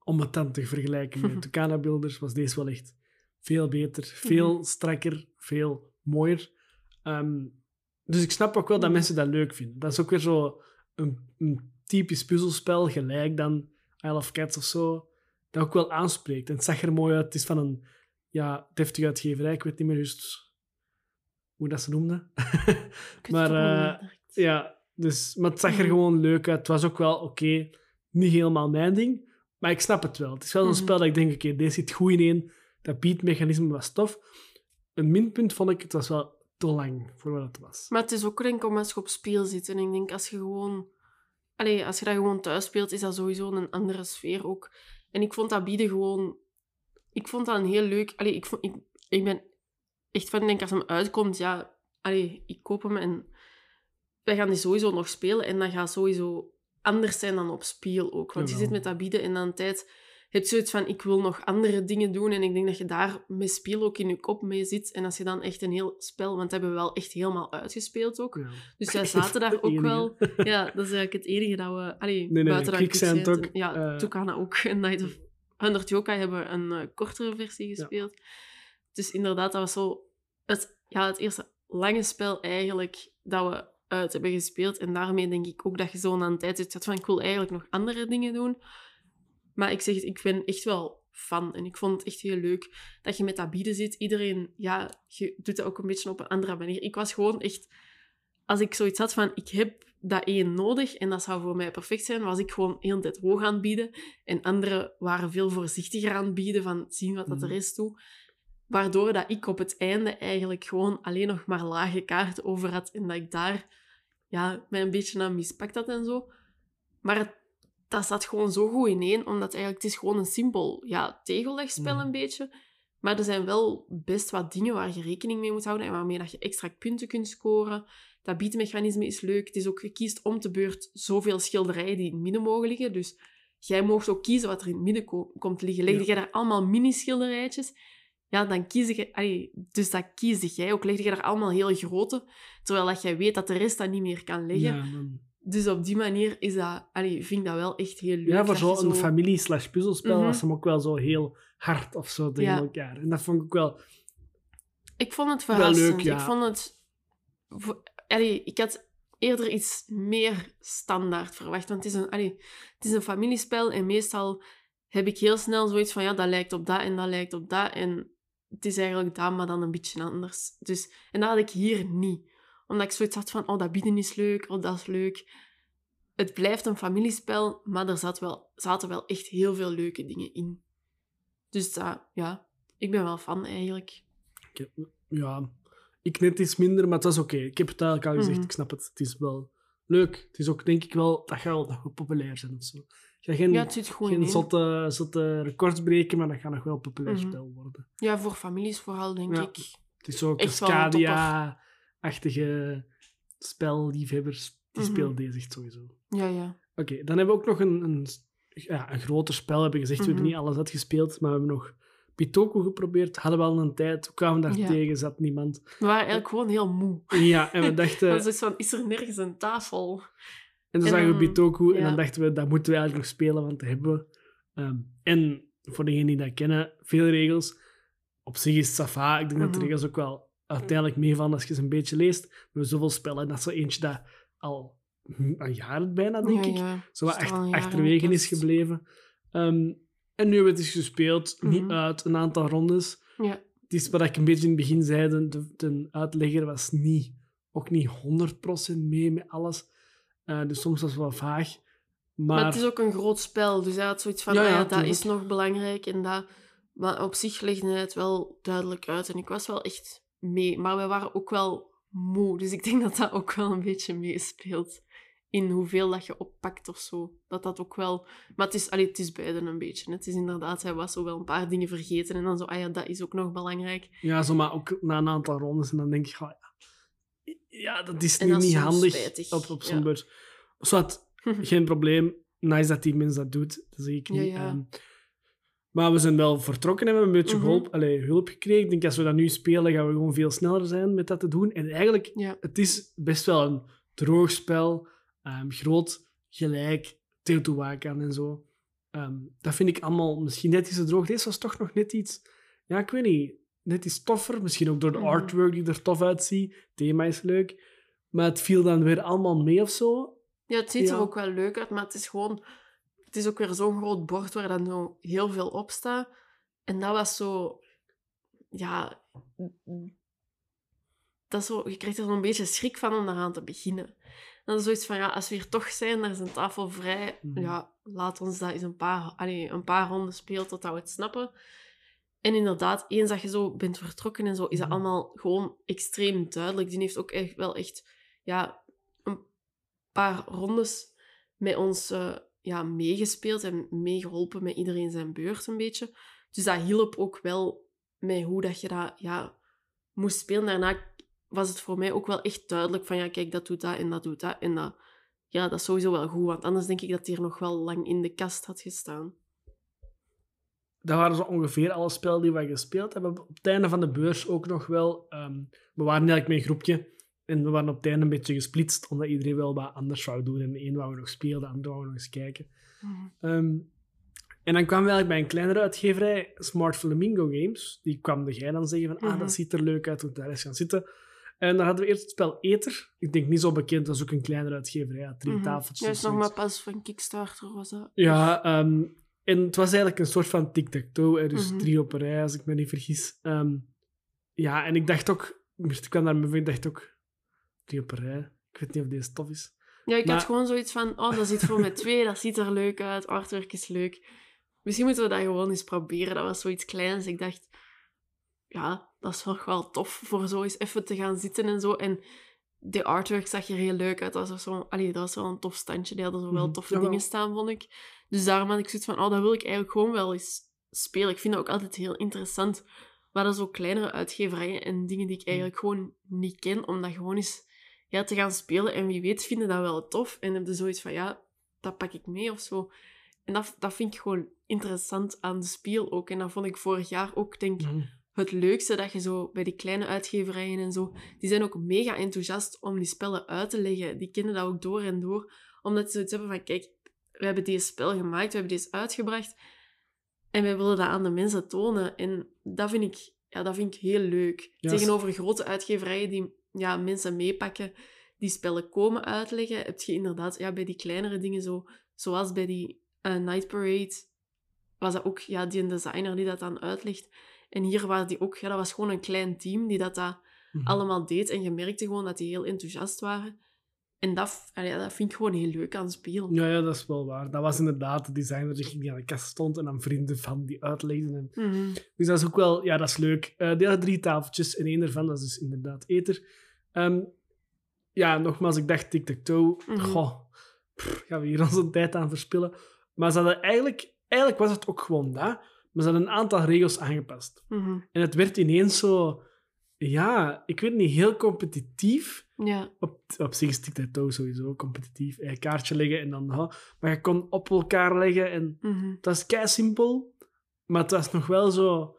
om het dan te vergelijken met de Kana Builders, was deze wel echt veel beter, veel Mhm. strakker, veel mooier. Ehm, dus ik snap ook wel dat Mhm. mensen dat leuk vinden. Dat is ook weer zo een, een typisch puzzelspel, gelijk dan Isle of Cats of zo, dat ook wel aanspreekt. En het zag er mooi uit. Het is van een ja, deftige uitgeverij, ik weet niet meer juist hoe dat ze noemden. Maar, eh. Ja, dus, maar het zag er gewoon leuk uit. Het was ook wel oké. Niet helemaal mijn ding, maar ik snap het wel. Het is wel zo'n Mhm. spel dat ik denk, oké, deze zit goed in één. Dat beatmechanisme was tof. Een minpunt vond ik, het was wel te lang voor wat het was. Maar het is ook denk ik om als je op speel zit. En ik denk, als je gewoon... Allee, als je dat gewoon thuis speelt, is dat sowieso een andere sfeer ook. En ik vond dat bieden gewoon... Ik vond dat een heel leuk... Allee, ik, vond, ik, ik ben echt van, denk, als hem uitkomt, ja... Allee, ik koop hem en... Wij gaan die sowieso nog spelen. En dat gaat sowieso anders zijn dan op speel ook. Want je zit met dat bieden en dan tijd... Hebt zoiets van, ik wil nog andere dingen doen. En ik denk dat je daar met speel ook in je kop mee zit. En als je dan echt een heel spel... Want dat hebben we wel echt helemaal uitgespeeld ook. Ja. Dus wij zaten daar ook wel. Ja, dat is eigenlijk het enige dat we. Allee, nee, buiten dat ook, en- Ja, Tukana ook. En Night of 100 Yokai hebben we een eh, kortere versie gespeeld. Dus inderdaad, dat was zo het, ja, het eerste lange spel eigenlijk dat we uit hebben gespeeld. En daarmee denk ik ook dat je zo aan een tijd zit van ik wil eigenlijk nog andere dingen doen. Maar ik zeg het, ik ben echt wel fan. En ik vond het echt heel leuk dat je met dat bieden zit. Iedereen, ja, je doet dat ook een beetje op een andere manier. Ik was gewoon echt... Als ik zoiets had van, ik heb dat één nodig en dat zou voor mij perfect zijn, was ik gewoon heel tijd hoog aan het bieden. En anderen waren veel voorzichtiger aan het bieden, van zien wat dat de rest doet. Waardoor dat ik op het einde eigenlijk gewoon alleen nog maar lage kaarten over had. En dat ik daar ja, mij een beetje aan mispakt had en zo. Maar het, dat zat gewoon zo goed ineen, omdat eigenlijk het is gewoon een simpel ja, tegellegspel Mhm. een beetje. Maar er zijn wel best wat dingen waar je rekening mee moet houden en waarmee dat je extra punten kunt scoren. Dat biedmechanisme is leuk. Het is ook, je kiest om de beurt zoveel schilderijen die in het midden mogen liggen. Dus jij mocht ook kiezen wat er in het midden ko- komt liggen. Legde Ja. jij daar allemaal mini-schilderijtjes, ja, dan kies je... allee, dus dat kiesde jij ook. Legde je daar allemaal heel grote, terwijl dat jij weet dat de rest dat niet meer kan leggen. Ja, dan- Dus op die manier is dat, allee, vind ik dat wel echt heel leuk. ja, voor zo'n familie-slash puzzelspel Mhm. was hem ook wel zo heel hard of zo tegen Ja. elkaar. En dat vond ik ook wel... Ik vond het Wel verrassend. leuk, ja. Ik vond het... Allee, ik had eerder iets meer standaard verwacht. Want het is, een, allee, het is een familiespel en meestal heb ik heel snel zoiets van ja, dat lijkt op dat en dat lijkt op dat. En het is eigenlijk dat, maar dan een beetje anders. Dus, en dat had ik hier niet. Omdat ik zoiets had van, oh, dat bieden is leuk, oh, dat is leuk. Het blijft een familiespel, maar er zat wel, zaten wel echt heel veel leuke dingen in. Dus dat, ja, ik ben wel fan eigenlijk. Ik heb- ja, ik net iets minder, maar het was oké. Ik heb het eigenlijk al gezegd, Mhm. ik snap het. Het is wel leuk. Het is ook, denk ik wel, dat gaat wel populair zijn of zo. Gaat geen, Ja, het zit goed geen in. zotte, zotte records breken, maar dat gaat nog wel een populair Mhm. spel worden. Ja, voor families vooral, denk Ja. ik. Het is zo Echt Cascadia-achtige spelliefhebbers. Die Mhm. spelen deze echt sowieso. Ja, ja. Oké, dan hebben we ook nog een, een, ja, een groter spel. Hebben gezegd, we hebben Mhm. niet alles uitgespeeld, maar we hebben nog Pitoku geprobeerd. Hadden we al een tijd. We kwamen daar Ja. tegen, zat niemand. We waren eigenlijk gewoon heel moe. Ja, en we dachten... Dat is van, is er nergens een tafel? En toen En zagen we Bitoku en dan dachten we, dat moeten we eigenlijk nog spelen, want dat hebben we. Ehm, en voor degenen die dat kennen, veel regels. Op zich is het safa. Ik denk dat de Mhm. regels ook wel uiteindelijk meevallen als je ze een beetje leest. We hebben zoveel spellen. Dat is zo eentje dat al een jaar bijna, denk ja, ik, ja. zo toch echt achterwege is gebleven. Ehm, en nu hebben we het eens gespeeld, niet Mhm. uit, een aantal rondes. Ja. Het is wat ik een beetje in het begin zei, de, de, de uitlegger was niet, ook niet 100% mee met alles. Eh, dus soms was het wel vaag. Maar, Maar, het is ook een groot spel, dus hij had zoiets van, Ja, ah ja, ja, dat is nog belangrijk en dat... Maar op zich legde hij het wel duidelijk uit en ik was wel echt mee. Maar wij waren ook wel moe. Dus ik denk dat dat ook wel een beetje meespeelt in hoeveel dat je oppakt of zo. Dat dat ook wel... Maar het is, allee, het is beiden een beetje. Het is inderdaad, hij was zo wel een paar dingen vergeten. En dan zo, ah ja, dat is ook nog belangrijk. Ja, zo, maar ook na een aantal rondes. En dan denk je, oh ja, ja, dat is nu dat niet handig spijtig, op, op zo'n ja. beurs. Geen probleem. Nice dat die mens dat doet. Dat zeg ik Ja, niet. ja. Ehm, maar we zijn wel vertrokken en hebben een beetje Mhm. hulp, allee, hulp gekregen. Ik denk, als we dat nu spelen, gaan we gewoon veel sneller zijn met dat te doen. En eigenlijk, Ja. het is best wel een droog spel. ehm, groot, gelijk, Teotihuacan en zo. Ehm, dat vind ik allemaal misschien net iets te droog. Deze was toch nog net iets... Ja, ik weet niet. Net iets toffer. Misschien ook door de Mhm. artwork die er tof uitziet. Het thema is leuk. Maar het viel dan weer allemaal mee of zo. Ja, het ziet er ook wel leuk uit, maar het is gewoon... Het is ook weer zo'n groot bord waar dan zo heel veel op staat. En dat was zo... Ja... Dat zo, je krijgt er zo'n beetje schrik van om daaraan te beginnen. En dan is zoiets van, ja, als we hier toch zijn, er is een tafel vrij. Mhm. Ja, laat ons dat eens een paar, een paar ronden spelen totdat we het snappen. En inderdaad, eens dat je zo bent vertrokken en zo, is dat Mhm. allemaal gewoon extreem duidelijk. Die heeft ook echt wel echt ja, een paar rondes met ons eh, ja, meegespeeld en meegeholpen met iedereen zijn beurt een beetje. Dus dat hielp ook wel met hoe dat je dat ja, moest spelen. Daarna was het voor mij ook wel echt duidelijk van ja, kijk, dat doet dat en dat doet dat. En dat, ja, dat is sowieso wel goed, want anders denk ik dat die er nog wel lang in de kast had gestaan. Dat waren zo ongeveer alle spellen die we gespeeld hebben. Op het einde van de beurs ook nog wel. ehm, we waren eigenlijk met een groepje. En we waren op het einde een beetje gesplitst, omdat iedereen wel wat anders wou doen. En de een wou nog spelen, de ander wou nog eens kijken. Ehm, en dan kwamen we eigenlijk bij een kleinere uitgeverij, Smart Flamingo Games. Die kwam de jij dan zeggen van, ah, Mhm. dat ziet er leuk uit, we daar eens gaan zitten. En dan hadden we eerst het spel Eter. Ik denk niet zo bekend, dat is ook een kleinere uitgeverij. Ja, drie Mhm. tafeltjes. Ja, is nog maar pas van Kickstarter was dat. Ja, ehm, en het was eigenlijk een soort van tic-tac-toe. Dus Mhm. drie op een rij, als ik me niet vergis. Ehm, ja, en ik dacht ook... Ik kwam daar met ik dacht ook... Ik weet niet of deze tof is. Ja, ik Maar- had gewoon zoiets van, oh, dat zit voor met twee, dat ziet er leuk uit, artwork is leuk. Misschien moeten we dat gewoon eens proberen. Dat was zoiets kleins. Ik dacht, ja, dat is wel wel tof voor zo eens even te gaan zitten en zo. En de artwork zag er heel leuk uit. Dat was, zo, allee, dat was wel een tof standje. Die hadden zo wel Mhm, toffe dingen staan, vond ik. Dus daarom had ik zoiets van, oh, dat wil ik eigenlijk gewoon wel eens spelen. Ik vind dat ook altijd heel interessant. We hadden zo kleinere uitgeverijen en dingen die ik Mhm. eigenlijk gewoon niet ken, om dat gewoon eens ja, te gaan spelen. En wie weet vinden dat wel tof. En hebben zoiets van, ja, dat pak ik mee of zo. En dat, dat vind ik gewoon interessant aan de speel ook. En dat vond ik vorig jaar ook, denk Mhm. het leukste dat je zo bij die kleine uitgeverijen en zo, die zijn ook mega enthousiast om die spellen uit te leggen. Die kennen dat ook door en door, omdat ze zoiets hebben van, kijk, we hebben deze spel gemaakt, we hebben deze uitgebracht en wij willen dat aan de mensen tonen. En dat vind ik, ja, dat vind ik heel leuk. Tegenover grote uitgeverijen die ja, mensen meepakken, die spellen komen uitleggen, heb je inderdaad ja, bij die kleinere dingen zo, zoals bij die eh, Night Parade, was dat ook ja, die een designer die dat dan uitlegt. En hier was die ook, ja, dat was gewoon een klein team die dat, dat Mhm. allemaal deed. En je merkte gewoon dat die heel enthousiast waren. En dat, allee, dat vind ik gewoon heel leuk aan het spelen. Ja, ja, dat is wel waar. Dat was inderdaad de designer die aan de kast stond en dan vrienden van die uitlegden. En... Mhm. Dus dat is ook wel, ja, dat is leuk. Eh die hadden drie tafeltjes en één daarvan, dat is dus inderdaad Eter. Ehm, ja, nogmaals, ik dacht tic-tac-toe. Mhm. Goh, pff, gaan we hier onze tijd aan verspillen. Maar ze hadden eigenlijk, eigenlijk was het ook gewoon dat, maar ze hadden een aantal regels aangepast. Mhm. En het werd ineens zo, ja, ik weet niet, heel competitief. Ja. Op, op zich is tic-tac-toe sowieso competitief. Een kaartje leggen en dan... maar je kon op elkaar leggen en Mhm. het was kei simpel, maar het was nog wel zo...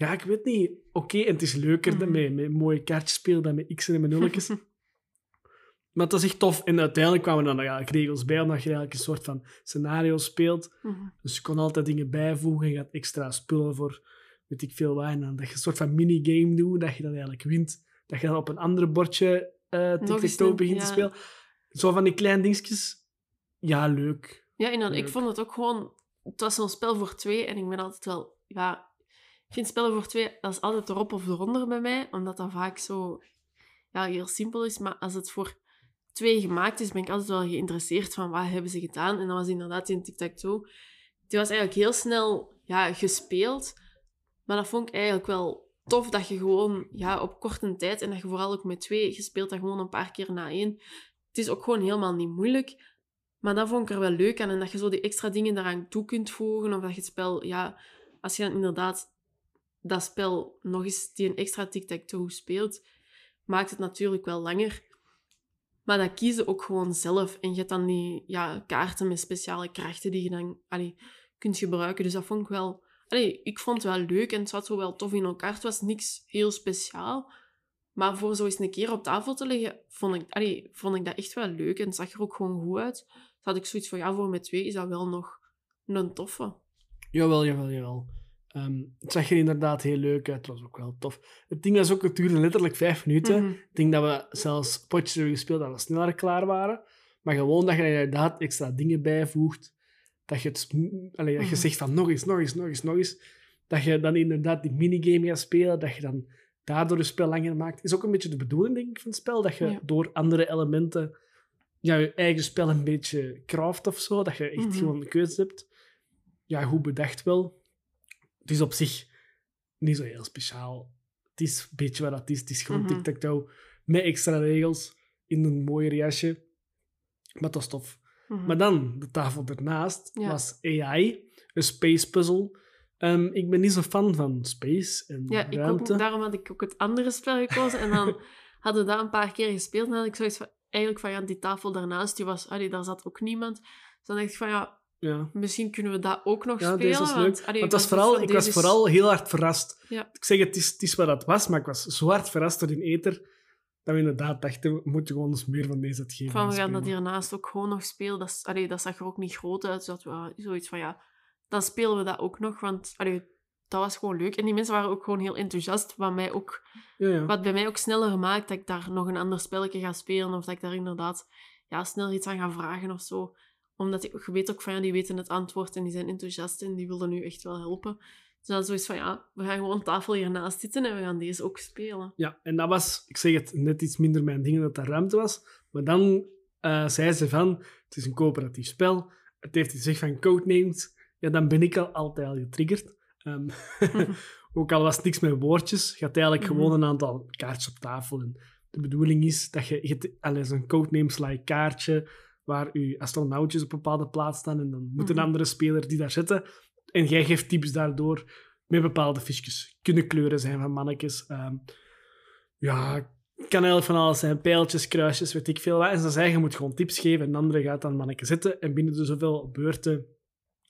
Ja, ik weet niet. Oké, en het is leuker dan Mhm. met, met mooie kaartjes spelen dan met x'en en met nulletjes. maar het was echt tof. En uiteindelijk kwamen er dan eigenlijk regels bij, omdat je eigenlijk een soort van scenario speelt. Mhm. Dus je kon altijd dingen bijvoegen. Je had extra spullen voor, weet ik veel wat. En dan dat je een soort van minigame doet, dat je dan eigenlijk wint. Dat je dan op een ander bordje eh eens tic-tac-toe een- begint te ja. spelen. Zo van die kleine dingetjes. Ja, leuk. Ja, inderdaad. Ik Leuk. vond het ook gewoon... Het was zo'n spel voor twee en ik ben altijd wel... Ja, ik vind spellen voor twee, dat is altijd erop of eronder bij mij, omdat dat vaak zo ja, heel simpel is. Maar als het voor twee gemaakt is, ben ik altijd wel geïnteresseerd van wat hebben ze gedaan. En dat was inderdaad in Tic-Tac-Toe. Die was eigenlijk heel snel ja, gespeeld, maar dat vond ik eigenlijk wel tof dat je gewoon ja, op korte tijd, en dat je vooral ook met twee, je speelt dat gewoon een paar keer na één. Het is ook gewoon helemaal niet moeilijk. Maar dat vond ik er wel leuk aan. En dat je zo die extra dingen daaraan toe kunt voegen. Of dat je het spel, ja, als je dan inderdaad dat spel nog eens die een extra tic-tac-toe speelt, maakt het natuurlijk wel langer. Maar dat kiezen ook gewoon zelf. En je hebt dan die ja, kaarten met speciale krachten die je dan allee, kunt gebruiken. Dus dat vond ik wel... Allee, ik vond het wel leuk en het zat zo wel tof in elkaar. Het was niks heel speciaal. Maar voor zo eens een keer op tafel te leggen, vond ik, allee, vond ik dat echt wel leuk. En het zag er ook gewoon goed uit. Dus had ik zoiets van, ja, voor met twee is dat wel nog een toffe. Jawel, jawel, jawel. Ehm, het zag er inderdaad heel leuk uit. Het was ook wel tof. Het ding was ook, het duurde letterlijk vijf minuten. Mhm. Ik denk dat we zelfs potjes hebben gespeeld dat we sneller klaar waren. Maar gewoon dat je er inderdaad extra dingen bijvoegt. Dat je, het, sm- allee, dat je Mhm. zegt van nog eens, nog eens, nog eens, nog eens. Dat je dan inderdaad die minigame gaat spelen. Dat je dan daardoor het spel langer maakt. Is ook een beetje de bedoeling, denk ik, van het spel. Dat je Ja. door andere elementen ja, je eigen spel een beetje craft of zo. Dat je echt Mhm. gewoon een keuze hebt. Ja, goed bedacht wel. Het is op zich niet zo heel speciaal. Het is een beetje wat het is. Het is gewoon Mhm. tic-tac-toe met extra regels in een mooier jasje. Maar dat is tof. Mhm. Maar dan, de tafel ernaast, Ja. was AI, een space puzzle. Ehm, ik ben niet zo fan van space en Ja, ruimte. niet. daarom had ik ook het andere spel gekozen. En dan hadden we dat een paar keer gespeeld. En dan had ik zoiets van, eigenlijk van, ja, die tafel daarnaast, die was, allee, daar zat ook niemand. Dus dan dacht ik van, ja, Ja, misschien kunnen we dat ook nog ja spelen. deze is leuk. Want, allee, Want het was vooral, ik was is- vooral heel hard verrast. Ja. Ik zeg, het is, het is wat het was, maar ik was zo hard verrast door in Ether dat we inderdaad dachten, we moeten gewoon eens meer van deze geven. Van, we gaan dat hiernaast ook gewoon nog spelen. Dat, is, allee, dat zag er ook niet groot uit. Dus dat we zoiets van, ja, dan spelen we dat ook nog. Want allee, dat was gewoon leuk. En die mensen waren ook gewoon heel enthousiast. Wat, mij ook, Ja, ja. wat bij mij ook sneller maakt dat ik daar nog een ander spelletje ga spelen. Of dat ik daar inderdaad ja, snel iets aan ga vragen of zo. Omdat ik, je weet ook van, ja, die weten het antwoord en die zijn enthousiast en die willen nu echt wel helpen. Dus dan zoiets van, ja, we gaan gewoon tafel hiernaast zitten en we gaan deze ook spelen. Ja, en dat was, ik zeg het, net iets minder mijn ding dat er ruimte was. Maar dan eh, zei ze van, het is een coöperatief spel. Het heeft gezegd van codenames. Ja, dan ben ik al altijd al getriggerd. Ehm, ook al was het niks met woordjes, je had eigenlijk Mhm. gewoon een aantal kaartjes op tafel. En de bedoeling is dat je, je zo'n codenames like kaartje waar je astronautjes op een bepaalde plaats staan en dan moet een Mhm. andere speler die daar zitten. En jij geeft tips daardoor met bepaalde fiches. Kunnen kleuren zijn van mannetjes. ehm, ja, kan eigenlijk van alles zijn. Pijltjes, kruisjes, weet ik veel wat. En ze zeggen, je moet gewoon tips geven. En de andere gaat dan mannetje zitten. En binnen de zoveel beurten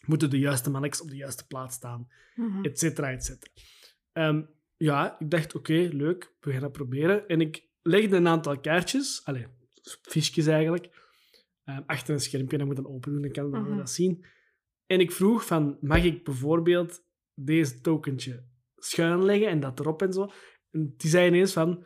moeten de juiste mannetjes op de juiste plaats staan. Mhm. Et cetera, et cetera. Ehm, ja, ik dacht, oké, leuk. We gaan dat proberen. En ik legde een aantal kaartjes, allez, fiches eigenlijk, ehm, achter een schermpje. Dat moet dan open doen, dan kan dan Mhm. dat zien. En ik vroeg van, mag ik bijvoorbeeld deze tokentje schuin leggen en dat erop en zo? En die zei ineens van,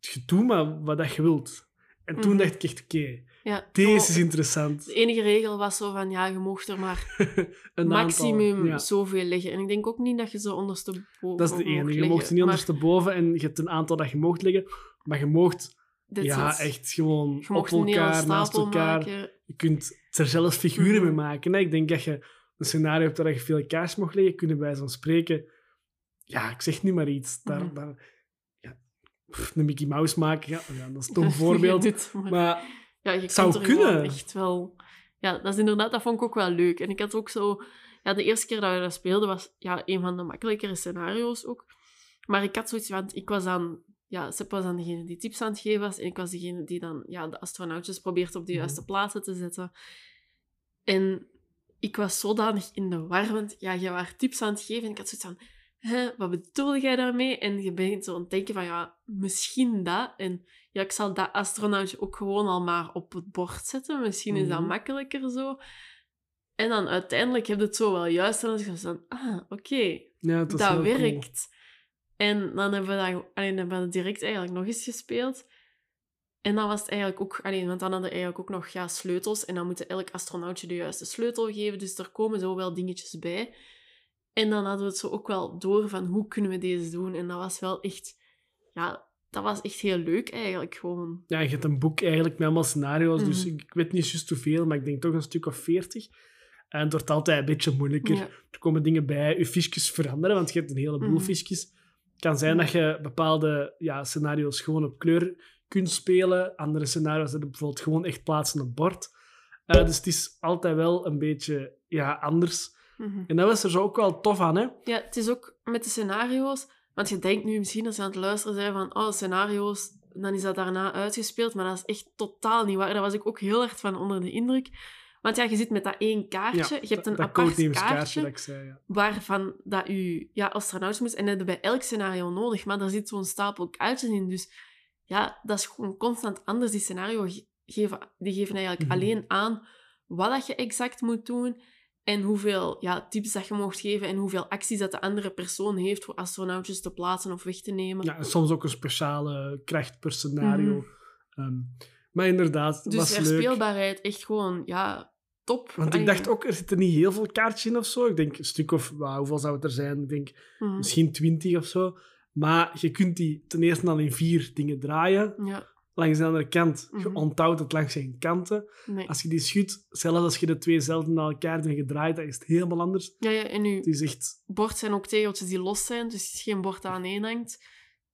"Je doe maar wat dat je wilt. En toen Mhm. dacht ik echt, oké, Ja, deze is interessant. De enige regel was zo van, ja, je mocht er maar een maximum aantal, ja. zoveel leggen. En ik denk ook niet dat je ze ondersteboven Dat is de enige. Je mocht ze niet Maar ondersteboven en je hebt een aantal dat je mocht leggen. Maar je mocht dit ja, is- echt gewoon op een elkaar, naast elkaar. maken. Je kunt er zelfs figuren Mhm. mee maken. Ik denk dat je een scenario hebt waar je veel kaars mocht leggen. Kunnen wij zo spreken... Ja, ik zeg nu maar iets. Daar, Mhm. daar, ja, pff, een Mickey Mouse maken, ja, ja, dat is een dom voorbeeld. Dit, maar, Maar ja, je zou kunt er kunnen. echt wel... Ja, dat is inderdaad, dat vond ik ook wel leuk. En ik had ook zo... Ja, de eerste keer dat we dat speelden was ja, een van de makkelijkere scenario's ook. Maar ik had zoiets van... Ik was dan... Ja, Sepp was dan degene die tips aan het geven was. En ik was degene die dan ja, de astronautjes probeert op de Mhm. juiste plaatsen te zetten. En ik was zodanig in de war, want ja, je was tips aan het geven. En ik had zoiets van... Hè, wat bedoel jij daarmee? En je bent zo aan het denken van... Ja, misschien dat. En ja, ik zal dat astronautje ook gewoon al maar op het bord zetten. Misschien is dat Mhm. makkelijker zo. En dan uiteindelijk heb je het zo wel juist. En dan is het van, ah, oké, ja, dat, was cool. En dan hebben we dat, allee, dan hebben we dat direct eigenlijk nog eens gespeeld. En dan was het eigenlijk ook... Allee, want dan hadden we eigenlijk ook nog ja, sleutels. En dan moet elk astronautje de juiste sleutel geven. Dus er komen zo wel dingetjes bij. En dan hadden we het zo ook wel door van hoe kunnen we deze doen. En dat was wel echt... Ja, dat was echt heel leuk eigenlijk gewoon. Ja, je hebt een boek eigenlijk met allemaal scenario's. Dus Mhm. ik, weet niet juist hoeveel, maar ik denk toch een stuk of veertig. En het wordt altijd een beetje moeilijker. Ja. Er komen dingen bij, je fiches veranderen, want je hebt een heleboel fiches. Kan zijn dat je bepaalde ja, scenario's gewoon op kleur kunt spelen. Andere scenario's hebben bijvoorbeeld gewoon echt plaatsen op bord. Uh, dus het is altijd wel een beetje ja, anders. Mhm. En dat was er zo ook wel tof aan, hè? Ja, het is ook met de scenario's. Want je denkt nu misschien als je aan het luisteren bent van oh, scenario's, dan is dat daarna uitgespeeld. Maar dat is echt totaal niet waar. Daar was ik ook heel erg van onder de indruk. Want ja, je zit met dat één kaartje. je hebt een apart codenameskaartje kaartje dat ik zei, ja. waarvan dat je ja, astronaut moest. En dat heb je bij elk scenario nodig. Maar daar zit zo'n stapel kaartjes in. Dus ja, dat is gewoon constant anders. Die scenario ge- geven, die geven eigenlijk Mhm. alleen aan wat dat je exact moet doen. En hoeveel ja, tips dat je mocht geven. En hoeveel acties dat de andere persoon heeft voor astronautjes te plaatsen of weg te nemen. ja, en soms ook een speciale kracht per scenario. Ehm, maar inderdaad, Mhm. dus was leuk. herspeelbaarheid echt gewoon, ja, top. Want ik dacht ook, er zitten niet heel veel kaartjes in of zo. Ik denk een stuk of, wauw, hoeveel zou het er zijn? Ik denk mhm, misschien twintig of zo. Maar je kunt die ten eerste al in vier dingen draaien. Ja, Langs de andere kant, je Mhm. onthoudt het langs zijn kanten. nee. Als je die schudt, zelfs als je de twee zelden naar elkaar hebt gedraaid, dan is het helemaal anders. Ja, ja, en nu, Het is echt... bord zijn ook tegeltjes die los zijn, dus het is geen bord aan één hangt.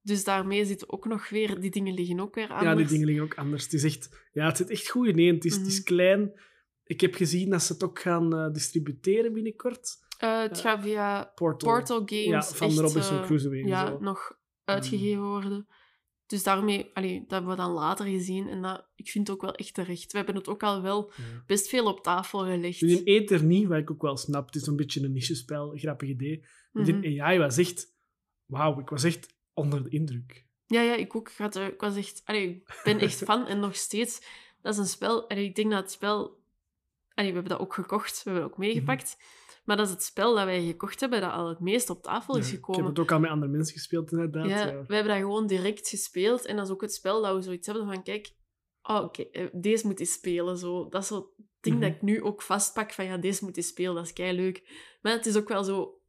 Dus daarmee zitten ook nog weer, die dingen liggen ook weer anders. Ja, die dingen liggen ook anders. Het is echt... Ja, het zit echt goed in één. Het is, het is Mhm. klein. Ik heb gezien dat ze het ook gaan eh, distributeren binnenkort. Eh, het gaat via Portal. Portal Games Ja, van echt, Robinson eh, Crusoe. en ja, zo. nog uitgegeven worden. Dus daarmee, allee, dat hebben we dan later gezien. En dat, ik vind het ook wel echt terecht. We hebben het ook al wel Ja. best veel op tafel gelegd. Dus in Ether niet, wat ik ook wel snap. Het is een beetje een niche-spel, grappig idee. Mhm. in AI was echt... Wauw, ik was echt onder de indruk. Ja, ja, ik ook. Ik, had, er- ik was echt, allee, ik ben echt fan en nog steeds. Dat is een spel. Allee, ik denk dat het spel. Allee, we hebben dat ook gekocht, we hebben het ook meegepakt. Maar dat is het spel dat wij gekocht hebben dat al het meest op tafel is Ja, ik gekomen. heb het ook al met andere mensen gespeeld, inderdaad. ja, Ja. we hebben dat gewoon direct gespeeld. En dat is ook het spel dat we zoiets hebben van: kijk, oh, oké, eh, deze moet eens spelen. Zo. Dat is zo het ding Mhm. dat ik nu ook vastpak: van ja, deze moet eens spelen, dat is kei leuk. Maar het is ook wel zo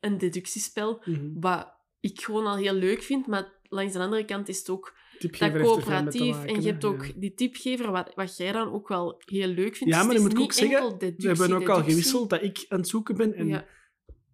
een deductiespel, Mhm. wat ik gewoon al heel leuk vind. Maar langs de andere kant is het ook dat er coöperatief. en je hebt ook Ja. die tipgever, wat, wat jij dan ook wel heel leuk vindt. Ja, Dus maar dan is moet ik ook zeggen, We hebben ook al gewisseld dat ik aan het zoeken ben. En ja,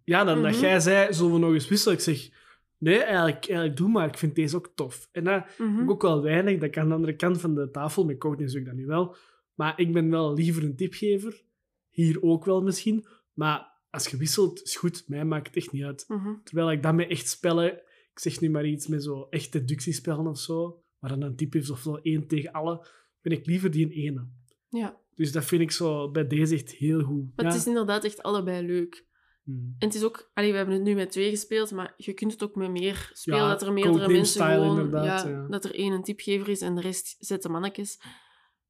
Ja. dan dat Mhm. jij zei, zullen we nog eens wisselen? Ik zeg, nee, eigenlijk, eigenlijk doe maar. Ik vind deze ook tof. En dat Mhm. heb ik ook wel weinig. Dat kan aan de andere kant van de tafel. Met Courtney zoek ik dat nu wel. Maar ik ben wel liever een tipgever. Hier ook wel misschien. Maar als je wisselt, is goed. Mij maakt het echt niet uit. Mhm. Terwijl ik dat met echt spellen... Ik zeg nu maar iets met zo echt deductiespellen of zo. Waar dan een tip is of zo één tegen alle. Ben ik liever die in ene. Ja, Dus dat vind ik zo bij deze echt heel goed. maar ja. het is inderdaad echt allebei leuk. Hmm. En het is ook, allee, we hebben het nu met twee gespeeld, maar je kunt het ook met meer spelen. Ja, dat er meerdere mensen style gewoon, ja, dat er één een tipgever is en de rest zetten mannetjes.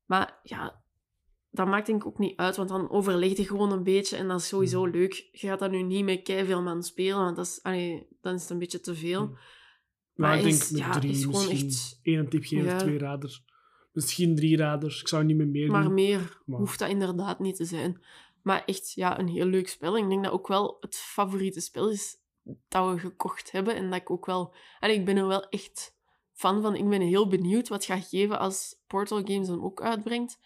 Maar ja, dat maakt denk ik ook niet uit, want dan overleg je gewoon een beetje en dat is sowieso Hmm. leuk. Je gaat dat nu niet met veel man spelen, want dat is, allee, dan is het een beetje te veel. Hmm. Maar Maar ik denk met ja, drie is gewoon echt- Eén tip geven, Ja. twee raders. Misschien drie raders. Ik zou niet meer meer Maar doen. meer Maar- hoeft dat inderdaad niet te zijn. Maar echt, ja, een heel leuk spel. Ik denk dat ook wel het favoriete spel is dat we gekocht hebben. En dat ik ook wel... En ik ben er wel echt fan van. Ik ben heel benieuwd wat het gaat geven als Portal Games hem ook uitbrengt.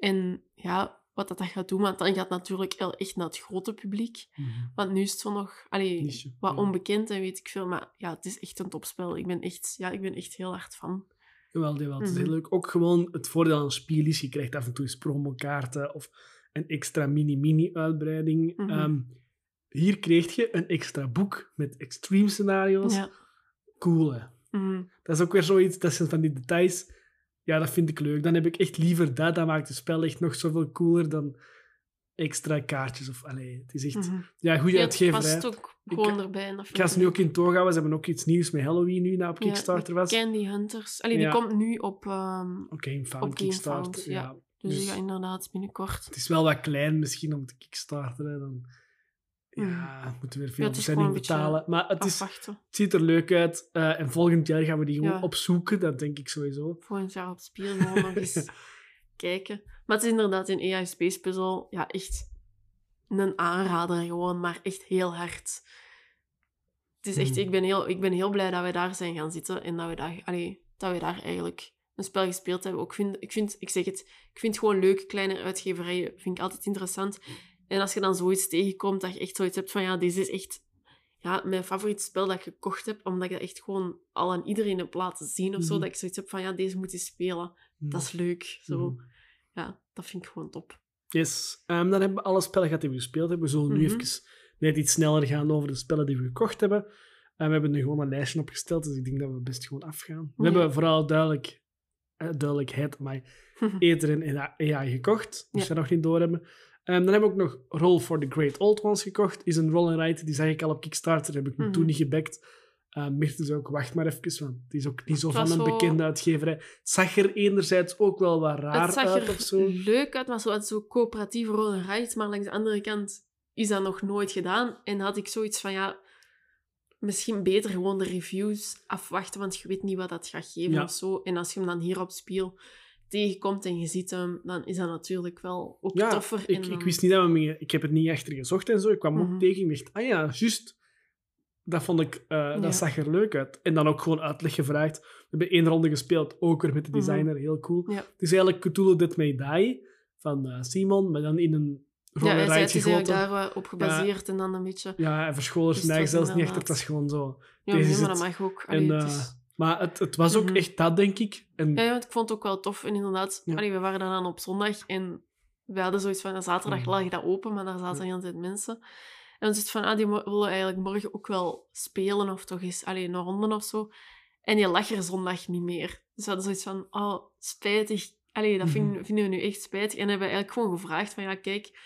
En ja, wat dat, dat gaat doen. Want dan gaat het natuurlijk wel echt naar het grote publiek. Mhm. Want nu is het zo nog allee, Niche, wat ja. onbekend en weet ik veel. Maar ja, het is echt een topspel. Ik ben echt, ja, ik ben echt heel hard fan. Jawel, jawel. Het is Mhm. heel leuk. Ook gewoon het voordeel aan een spiel is, je krijgt af en toe eens promokaarten of een extra mini-mini-uitbreiding. Mhm. Ehm, hier kreeg je een extra boek met extreme scenario's. Ja. Cool, hè? Dat is ook weer zoiets, dat zijn van die details. Ja, dat vind ik leuk. Dan heb ik echt liever dat. Dat maakt het spel echt nog zoveel cooler dan extra kaartjes. Of, allee, het is echt... Mhm. Ja, goede Ja, het uitgeverij. past ook gewoon erbij. en dat Ik ga ze nu ook in toog houden. Ze hebben ook iets nieuws met Halloween nu, dat op Ja, Kickstarter was. Candy Hunters. Allee, die Ja. komt nu op... ehm, Found Op Kickstarter. Found, ja. ja. dus, Dus- die gaat inderdaad binnenkort. Het is wel wat klein misschien om te kickstarteren. Dan ja, moeten we weer veel Mm. Beetje betalen. Maar het, is, Afwachten. het ziet er leuk uit. Eh, en volgend jaar gaan we die gewoon Ja. opzoeken. Dat denk ik sowieso. Volgend jaar op Spiel gewoon nog eens kijken. Maar het is inderdaad een AI Space Puzzle. Ja, echt een aanrader gewoon, maar echt heel hard. Het is echt... Mhm. Ik ben, heel, ik ben heel blij dat we daar zijn gaan zitten en dat we daar, allee, dat we daar eigenlijk een spel gespeeld hebben. Ook vind, ik, vind, ik zeg het, ik vind gewoon leuk, kleine uitgeverijen vind ik altijd interessant. En als je dan zoiets tegenkomt, dat je echt zoiets hebt van, ja, dit is echt ja, mijn favoriete spel dat ik gekocht heb, omdat ik dat echt gewoon al aan iedereen heb laten zien of zo, Mhm. dat ik zoiets heb van, ja, deze moet je spelen. Dat is leuk. Zo. Mhm. Ja, dat vind ik gewoon top. Yes. Ehm, dan hebben we alle spellen gehad die we gespeeld hebben. We zullen nu Mhm. even net iets sneller gaan over de spellen die we gekocht hebben. En we hebben er gewoon een lijstje opgesteld, dus ik denk dat we best gewoon afgaan. We Ja. hebben vooral duidelijk, eh, duidelijkheid, maar Ether en AI gekocht. Dus Ja. dat nog niet doorhebben. Ehm, dan hebben we ook nog Roll for the Great Old Ones gekocht. Is een roll and write, die zag ik al op Kickstarter, heb ik me Mhm. toen niet gebackt. Um, Mirte zei ook, wacht maar even, want die is ook niet zo Het van een zo- bekende uitgeverij. Het zag er enerzijds ook wel wat raar het zag uit er zo. leuk uit, maar zo, het zo coöperatieve roll and write. Maar langs de andere kant is dat nog nooit gedaan. En had ik zoiets van, ja, misschien beter gewoon de reviews afwachten, want je weet niet wat dat gaat geven Ja. of zo. En als je hem dan hier op Spiel tegenkomt en je ziet hem, dan is dat natuurlijk wel ook Ja, toffer. ik, dan- ik wist niet dat we... Ik heb het niet achter gezocht en zo. Ik kwam Mhm. ook tegen en dacht, ah ja, juist. Dat vond ik... eh, Ja. Dat zag er leuk uit. En dan ook gewoon uitleg gevraagd. We hebben één ronde gespeeld, ook weer met de Mhm. designer. Heel cool. Ja. Het is eigenlijk Cthulhu Dead May Die van eh, Simon, maar dan in een Ja, hij zei, het is eigenlijk daar wel op gebaseerd en dan een beetje... Ja, en verscholen zijn het eigen was zelfs niet echt. Het was gewoon zo. Ja, nee, maar dat mag ook. Allee, eh, Maar het, het was ook Mhm. echt dat, denk ik. En, Ja, want ik vond het ook wel tof. En inderdaad, Ja. allee, we waren dan op zondag en we hadden zoiets van, zaterdag Mhm. lag dat open, maar daar zaten hele tijd mensen. En dan zit van, ah, die willen eigenlijk morgen ook wel spelen of toch eens alleen een ronde of zo. En die lag er zondag niet meer. Dus we hadden zoiets van, oh, spijtig. Allee, dat vind- Mhm. vinden we nu echt spijtig. En hebben we eigenlijk gewoon gevraagd van, ja, kijk,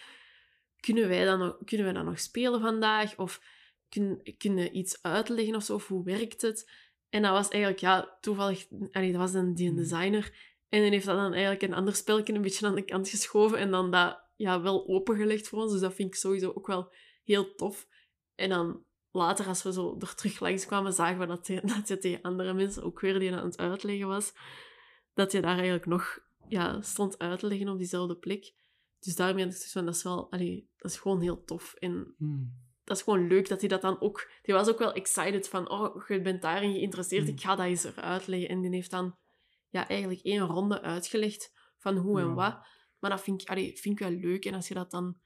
kunnen wij dan nog, kunnen wij dan nog spelen vandaag? Of kun, kunnen we iets uitleggen of zo? Of hoe werkt het? En dat was eigenlijk, ja, toevallig... Allee, dat was dan die Mhm. designer. En die heeft dat dan eigenlijk een ander spelletje een beetje aan de kant geschoven en dan dat ja, wel opengelegd voor ons. Dus dat vind ik sowieso ook wel heel tof. En dan later, als we zo er terug langs kwamen, zagen we dat hij, dat hij tegen andere mensen ook weer die aan het uitleggen was. Dat je daar eigenlijk nog ja, stond uit te leggen op diezelfde plek. Dus daarmee had ik zoiets van, dat is wel... Allee, dat is gewoon heel tof. En Hmm. Dat is gewoon leuk dat hij dat dan ook... Die was ook wel excited van, oh, je bent daarin geïnteresseerd, Mm. ik ga dat eens eruit leggen. En die heeft dan ja, eigenlijk één ronde uitgelegd van hoe en Ja. wat. Maar dat vind ik, allee, vind ik wel leuk. En als je dat dan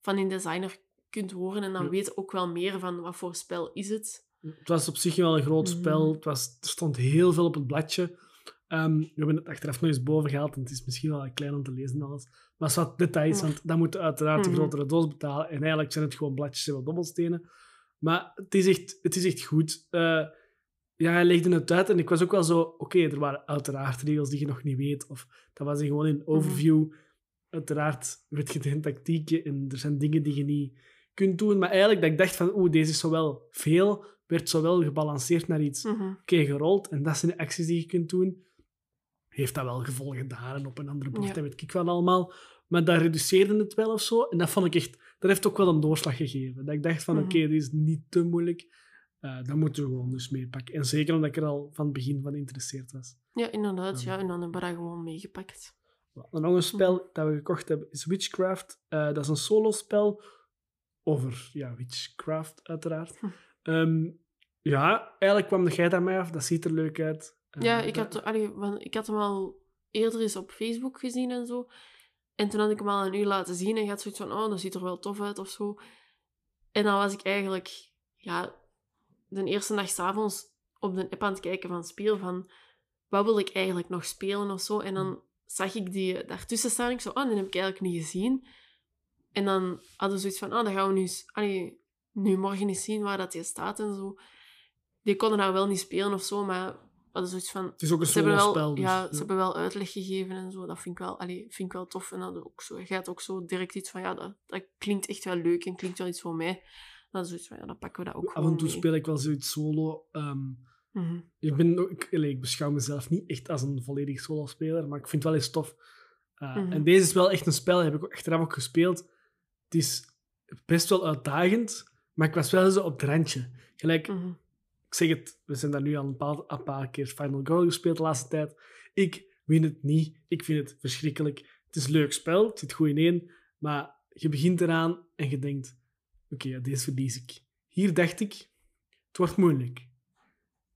van een designer kunt horen en dan Ja. weet ook wel meer van wat voor spel is het. Het was op zich wel een groot Mhm. spel. Het was, er stond heel veel op het bladje. Ehm, we hebben het achteraf nog eens boven gehaald en het is misschien wel klein om te lezen en alles. Maar het is wat details, want dan moet uiteraard een Mhm. grotere doos betalen. En eigenlijk zijn het gewoon bladjes en wat dobbelstenen. Maar het is echt, het is echt goed. Eh, ja, hij legde het uit en ik was ook wel zo... Oké, er waren uiteraard regels die je nog niet weet. Of dat was gewoon in overview. Uiteraard weet je de tactieken en er zijn dingen die je niet kunt doen. Maar eigenlijk dat ik dacht van... Oeh, deze is zowel veel, werd zowel gebalanceerd naar iets oké gerold en dat zijn de acties die je kunt doen. Heeft dat wel gevolgen daar en op een andere Ja. dat weet ik wel allemaal. Maar dat reduceerde het wel of zo. En dat vond ik echt... Dat heeft ook wel een doorslag gegeven. Dat ik dacht van, Mhm. oké, dit is niet te moeilijk. Eh dat moeten we gewoon dus meepakken. En zeker omdat ik er al van het begin van geïnteresseerd was. Ja, inderdaad. Ja. Ja, en dan hebben we dat gewoon meegepakt. Een spel dat we gekocht hebben is Witchcraft. Eh, dat is een solospel over ja, witchcraft, uiteraard. Hm. Ehm, ja, eigenlijk kwam de jij aan mij af. Dat ziet er leuk uit. Eh, Ja, ik dat- had, allee, want ik had hem al eerder eens op Facebook gezien en zo. En toen had ik hem al een uur laten zien en je had zoiets van, oh, dat ziet er wel tof uit of zo. En dan was ik eigenlijk, ja, de eerste dag s'avonds op de app aan het kijken van speel, van wat wil ik eigenlijk nog spelen of zo. En dan zag ik die daartussen staan. Ik zo, oh, die heb ik eigenlijk niet gezien. En dan hadden we zoiets van, oh, dan gaan we nu, allee, nu morgen eens zien waar dat die staat en zo. Die konden nou wel niet spelen of zo, maar hadden zoiets van, Het is ook een ze wel, solo-spel. Dus, ja, ze hebben wel uitleg gegeven en zo. Dat vind ik wel, allee, vind ik wel tof. En dat ook zo, je gaat ook zo direct iets van, ja, dat, dat klinkt echt wel leuk en klinkt wel iets voor mij. Dan is zoiets van, ja, dan pakken we dat ook Af en toe mee. speel ik wel zoiets solo. Ehm, Mhm. ik, ben, ik, allee, ik beschouw mezelf niet echt als een volledig solo-speler, maar ik vind het wel eens tof. Uh. En deze is wel echt een spel, heb ik ook achteraf ook gespeeld. Het is best wel uitdagend, maar ik was wel zo op het randje. Gelijk, Mhm. Zeg het, we zijn daar nu al een paar, een paar keer Final Girl gespeeld de laatste tijd. Ik win het niet. Ik vind het verschrikkelijk. Het is een leuk spel, het zit goed in één, maar je begint eraan en je denkt, oké, ja, deze verlies ik. Hier dacht ik, het wordt moeilijk.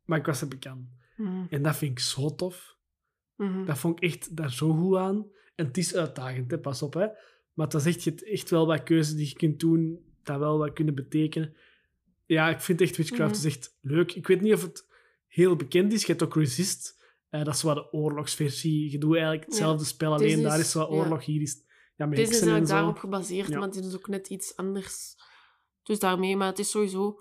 Maar ik was er bekend. Mhm. En dat vind ik zo tof. Mhm. Dat vond ik echt daar zo goed aan. En het is uitdagend, hè, pas op. Hè. Maar is echt, je hebt echt wel wat keuzes die je kunt doen, dat wel wat kunnen betekenen. Ja, ik vind echt Witchcraft Mhm. is echt leuk. Ik weet niet of het heel bekend is. Je hebt ook Resist. Eh, dat is wat de oorlogsversie. Je doet eigenlijk hetzelfde spel, alleen daar is- wat ja. oorlog. Hier is ja, Deze is eigenlijk daarop gebaseerd, Ja. maar het is ook net iets anders. Dus daarmee, maar het is sowieso...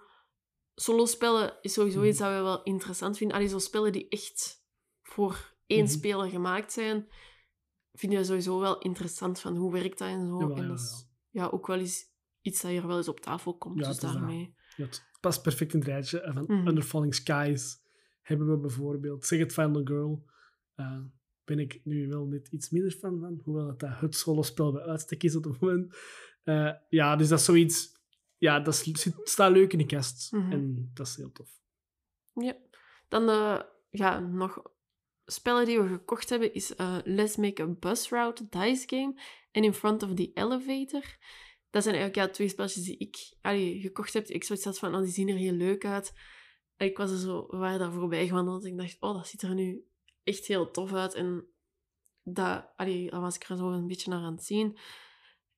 Solo-spellen is sowieso Mhm. iets dat we wel interessant vinden. Allee, zo spellen die echt voor één Mhm. speler gemaakt zijn, vinden we sowieso wel interessant van hoe werkt dat en zo. Jawel, en ja, dat is ja, ook wel eens iets dat hier wel eens op tafel komt. Dus daarmee. Het past perfect in het rijtje. En van Mhm. Under Falling Skies hebben we bijvoorbeeld. Zeg het Final Girl. eh, ben ik nu wel net iets minder fan van. Hoewel het dat het solospel bij uitstek is op het moment. Eh, ja, dus dat is zoiets... Ja, dat zit, staat leuk in de kast. Mhm. En dat is heel tof. Ja. Dan eh, ja, nog spellen die we gekocht hebben is eh, Let's Make a Bus Route Dice Game en In Front of the Elevator. Dat zijn eigenlijk ja, twee spelletjes die ik allee, gekocht heb. Ik zoiets van, oh, die zien er heel leuk uit. Ik was er zo, we daar voorbij gewandeld en ik dacht, oh, dat ziet er nu echt heel tof uit. En dat, allee, dan was ik er zo een beetje naar aan het zien.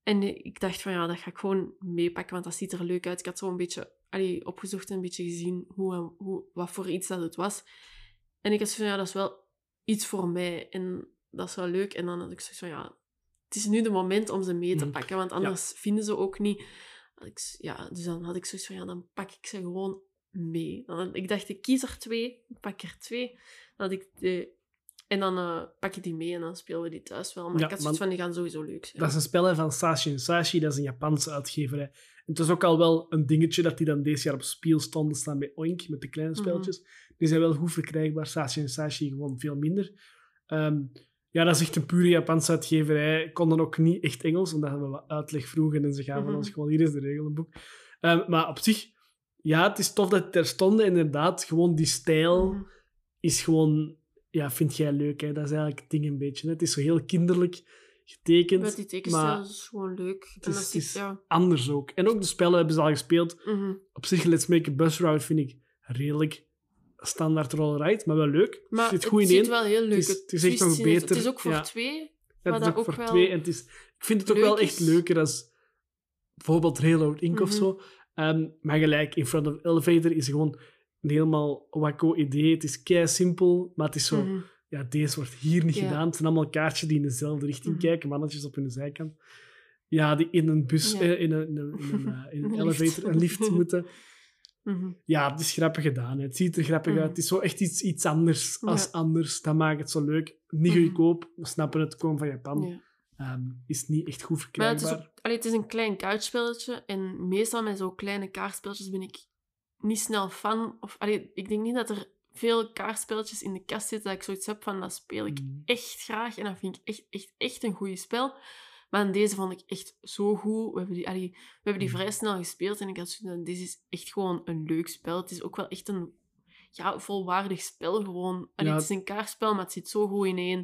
En ik dacht van, ja, dat ga ik gewoon meepakken, want dat ziet er leuk uit. Ik had zo een beetje allee, opgezocht en een beetje gezien hoe, hoe, wat voor iets dat het was. En ik had zo van, ja, dat is wel iets voor mij. En dat is wel leuk. En dan had ik zoiets van, ja, het is nu de moment om ze mee te Mhm. pakken, want anders vinden ze ook niet. Ja, dus dan had ik zoiets van, ja, dan pak ik ze gewoon mee. Dan, ik dacht, ik kies er twee, ik pak er twee. Had ik de, en dan eh, pak je die mee en dan spelen we die thuis wel. Maar Ja, ik had zoiets van, die gaan sowieso leuk zijn. Dat is een spel hè, van Sashi Sashi. Dat is een Japanse uitgeverij. En het is ook al wel een dingetje dat die dan deze jaar op spiel stonden staan bij Oink, met de kleine Mhm. spelletjes. Die zijn wel goed verkrijgbaar. Sashi Sashi gewoon veel minder. Ehm, ja, dat is echt een pure Japanse uitgeverij. Konden ook niet echt Engels, omdat we wat uitleg vroegen en ze gaven Mhm. ons gewoon, hier is de regelenboek. Ehm, maar op zich, ja, het is tof dat het er stond. Inderdaad, gewoon die stijl Mhm. is gewoon... Ja, vind jij leuk, hè? Dat is eigenlijk het ding een beetje. hè. Het is zo heel kinderlijk getekend. Met die tekenstijl maar is gewoon leuk. het is- het is- ja. anders ook. En ook de spellen hebben ze al gespeeld. Mhm. Op zich, Let's Make a Bus Route vind ik redelijk standaard roll ride, maar wel leuk. Maar zit het goed in ziet één. wel heel leuk is- uit. het is echt nog het- beter, Het is ook voor ja. twee. Ja, het is ook ook voor wel twee. En het is, ik vind het ook wel echt is. leuker als bijvoorbeeld Railroad Inc. of Mhm. zo. Ehm, maar gelijk, In Front of Elevator is gewoon een helemaal wacko idee. Het is kei simpel, maar het is zo... Mhm. Ja, deze wordt hier niet Ja. gedaan. Het zijn allemaal kaartjes die in dezelfde richting Mhm. kijken, mannetjes op hun zijkant. Ja, die in een bus, Ja. eh, in een, in een, in een, eh, in een elevator, een lift moeten. Mhm. Ja, het is grappig gedaan. hè. Het ziet er grappig Mhm. uit. Het is zo echt iets, iets anders als Ja. anders. Dat maakt het zo leuk. Niet Mhm. goedkoop. We snappen het, komen van Japan. Ja. Ehm, is niet echt goed Maar het verkrijgbaar. is, ook, allee, het is een klein kaartspelletje. En meestal met zo'n kleine kaartspelletjes ben ik niet snel fan. Of, allee, ik denk niet dat er veel kaartspelletjes in de kast zitten dat ik zoiets heb van dat speel ik echt graag. En dat vind ik echt, echt, echt een goed spel. Maar in deze vond ik echt zo goed. We hebben die, allee, we hebben die Mm. vrij snel gespeeld. En ik had zoiets van, deze is echt gewoon een leuk spel. Het is ook wel echt een ja, volwaardig spel gewoon. Allee, Ja. Het is een kaartspel, maar het zit zo goed ineen.